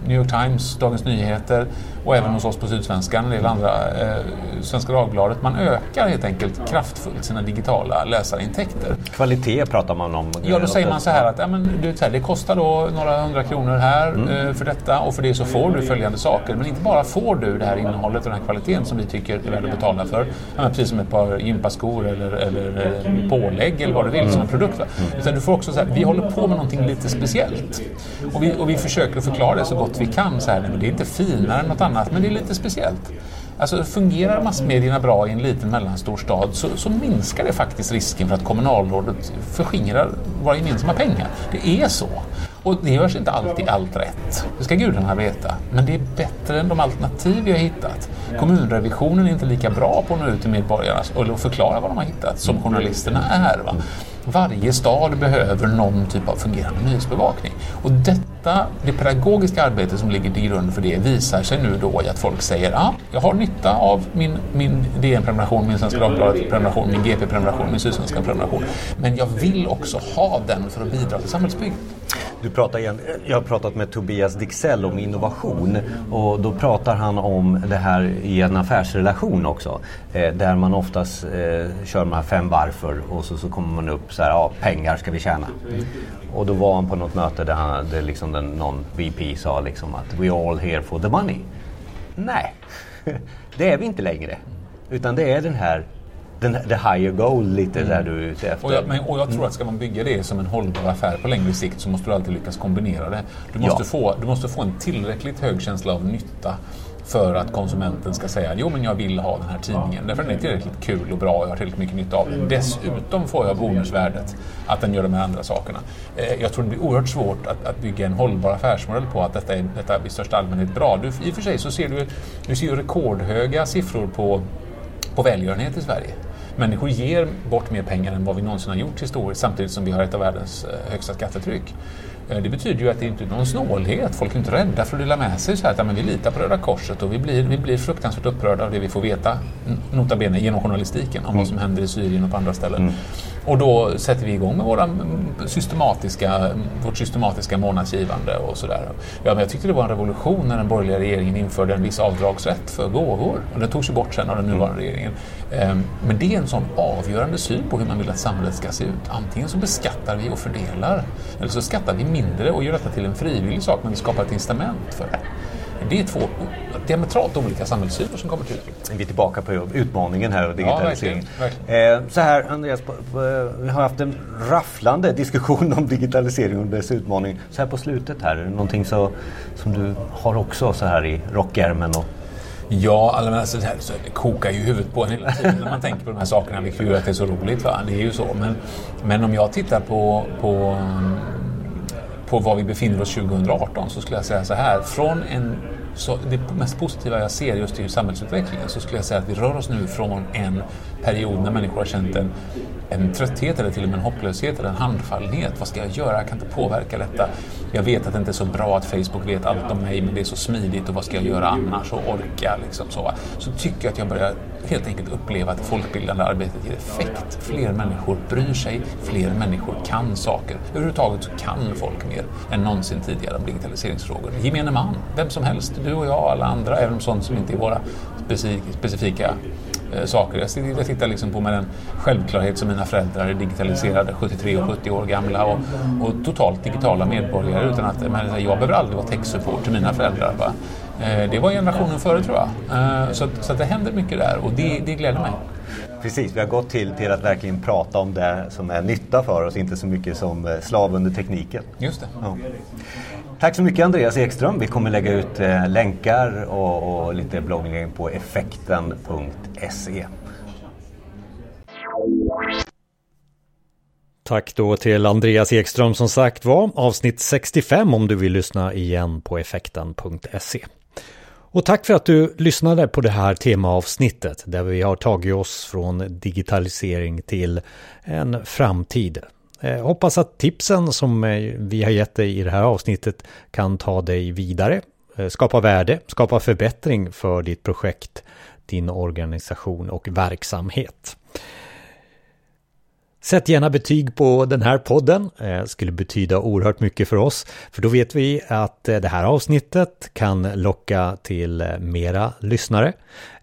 New York Times, Dagens Nyheter och även hos oss på Sydsvenskan och en del andra, eh, Svenska Dagbladet. Man ökar helt enkelt kraftfullt sina digitala läsarintäkter. Kvalitet pratar man om. Ja, då säger man så här att ja, men, du, det kostar då några hundra kronor här mm. eh, för detta och för det så får du följande saker. Men inte bara får du det här innehållet och den här kvaliteten som vi tycker är värd att betala för, ja, precis som ett par gympaskor eller, eller eh, pålägg eller vad du vill mm. som en produkt. Va? Utan du får också så här, vi håller på med någonting lite speciellt. Och vi, och vi försöker förklara det så gott vi kan. Så här, men det är inte finare än något annat, men det är lite speciellt. Alltså fungerar massmedierna bra i en liten mellanstor stad så, så, minskar det faktiskt risken för att kommunalrådet förskingrar våra gemensamma pengar. Det är så. Och det görs inte alltid allt rätt. Det ska gudarna veta. Men det är bättre än de alternativ vi har hittat. Kommunrevisionen är inte lika bra på att nå ut till medborgarna och förklara vad de har hittat som journalisterna är. Va? Varje stad behöver någon typ av fungerande nyhetsbevakning. Och detta, det pedagogiska arbete som ligger till grund för det visar sig nu då i att folk säger att ah, jag har nytta av min, min DN-prenumeration, min Svenska Dagbladet-prenumeration, min GP-prenumeration, min Sydsvenska prenumeration. Men jag vill också ha den för att bidra till samhällsbygget. Du pratar igen, jag har pratat med Tobias Dixell om innovation och då pratar han om det här i en affärsrelation också. Eh, där man oftast eh, kör de här fem varför och så, så kommer man upp så här, ja pengar ska vi tjäna. Och då var han på något möte där, han, där liksom den, någon VP sa liksom att we all here for the money. Nej, det är vi inte längre. Utan det är den här den, the higher goal lite mm. där du är ute efter. Och jag, men, och jag tror att ska man bygga det som en hållbar affär på längre sikt så måste du alltid lyckas kombinera det. Du måste, ja. få, du måste få en tillräckligt hög känsla av nytta för att konsumenten ska säga jo men jag vill ha den här tidningen därför den är tillräckligt kul och bra och jag har tillräckligt mycket nytta av den. Dessutom får jag bonusvärdet att den gör de här andra sakerna. Eh, jag tror det blir oerhört svårt att, att bygga en hållbar affärsmodell på att detta är, detta är i största allmänhet bra. Du, I och för sig så ser du, du ser ju rekordhöga siffror på, på välgörenhet i Sverige. Människor ger bort mer pengar än vad vi någonsin har gjort historiskt samtidigt som vi har ett av världens eh, högsta skattetryck. Eh, det betyder ju att det inte är någon snålhet. Folk är inte rädda för att dela med sig så att ja, men vi litar på Röda Korset och vi blir, vi blir fruktansvärt upprörda av det vi får veta, nota bene genom journalistiken, om mm. vad som händer i Syrien och på andra ställen. Mm. Och då sätter vi igång med våra systematiska, vårt systematiska månadsgivande och sådär. Ja, men jag tyckte det var en revolution när den borgerliga regeringen införde en viss avdragsrätt för gåvor. Och den togs ju bort sen av den nuvarande regeringen. Ehm, men det är en sån avgörande syn på hur man vill att samhället ska se ut. Antingen så beskattar vi och fördelar, eller så skattar vi mindre och gör detta till en frivillig sak, men vi skapar ett incitament för det. Det är två diametralt olika samhällssyner som kommer till Vi är tillbaka på utmaningen här och digitaliseringen. Ja, verkligen, verkligen. Eh, så här Andreas, vi har haft en rafflande diskussion om digitalisering och dess utmaning. Så här på slutet här, är det någonting så, som du har också så här i rockärmen? Och... Ja, alltså, det, här, så det kokar ju huvudet på en hela tiden när man tänker på de här sakerna, vilket gör att det är så roligt. Va? Det är ju så. Men, men om jag tittar på, på på var vi befinner oss 2018 så skulle jag säga så här. Från en så det mest positiva jag ser just i samhällsutvecklingen så skulle jag säga att vi rör oss nu från en period när människor har känt en, en trötthet eller till och med en hopplöshet eller en handfallenhet. Vad ska jag göra? Jag kan inte påverka detta. Jag vet att det inte är så bra att Facebook vet allt om mig men det är så smidigt och vad ska jag göra annars och orka liksom så. Så tycker jag att jag börjar helt enkelt uppleva att folkbildande arbetet ger effekt. Fler människor bryr sig, fler människor kan saker. Överhuvudtaget så kan folk mer än någonsin tidigare om digitaliseringsfrågor. Gemene man, vem som helst, du och jag och alla andra, även om sånt som inte är våra specifika eh, saker. Jag tittar liksom på med den självklarhet som mina föräldrar är digitaliserade, 73 och 70 år gamla och, och totalt digitala medborgare utan att men, jag behöver aldrig vara tech-support till mina föräldrar. Va? Eh, det var generationen före tror jag. Eh, så, så det händer mycket där och det, det gläder mig. Precis, vi har gått till, till att verkligen prata om det som är nytta för oss, inte så mycket som eh, slav under tekniken. Just det. Ja. Tack så mycket Andreas Ekström. Vi kommer lägga ut eh, länkar och, och lite bloggning på effekten.se. Tack då till Andreas Ekström som sagt var. Avsnitt 65 om du vill lyssna igen på effekten.se. Och tack för att du lyssnade på det här temaavsnittet där vi har tagit oss från digitalisering till en framtid. Eh, hoppas att tipsen som eh, vi har gett dig i det här avsnittet kan ta dig vidare, eh, skapa värde, skapa förbättring för ditt projekt, din organisation och verksamhet. Sätt gärna betyg på den här podden, det skulle betyda oerhört mycket för oss. För då vet vi att eh, det här avsnittet kan locka till mera lyssnare.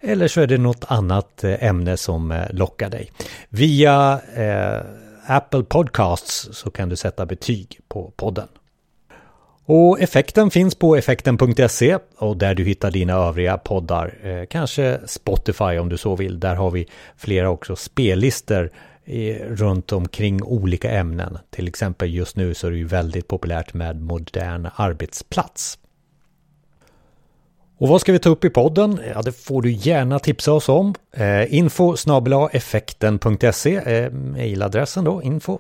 Eller så är det något annat ämne som lockar dig. Via Apple Podcasts så kan du sätta betyg på podden. Och effekten finns på effekten.se och där du hittar dina övriga poddar. Eh, kanske Spotify om du så vill. Där har vi flera också spellistor eh, runt omkring olika ämnen. Till exempel just nu så är det ju väldigt populärt med modern arbetsplats. Och vad ska vi ta upp i podden? Ja, det får du gärna tipsa oss om. Eh, info effekten.se eh, Mejladressen då, info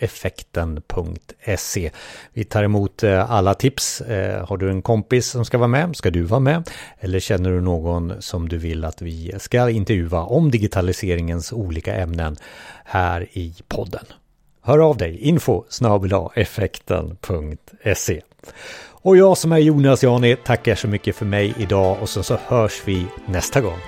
effekten.se Vi tar emot eh, alla tips. Eh, har du en kompis som ska vara med? Ska du vara med? Eller känner du någon som du vill att vi ska intervjua om digitaliseringens olika ämnen här i podden? Hör av dig, info effekten.se och jag som är Jonas Jani tackar så mycket för mig idag och så, så hörs vi nästa gång.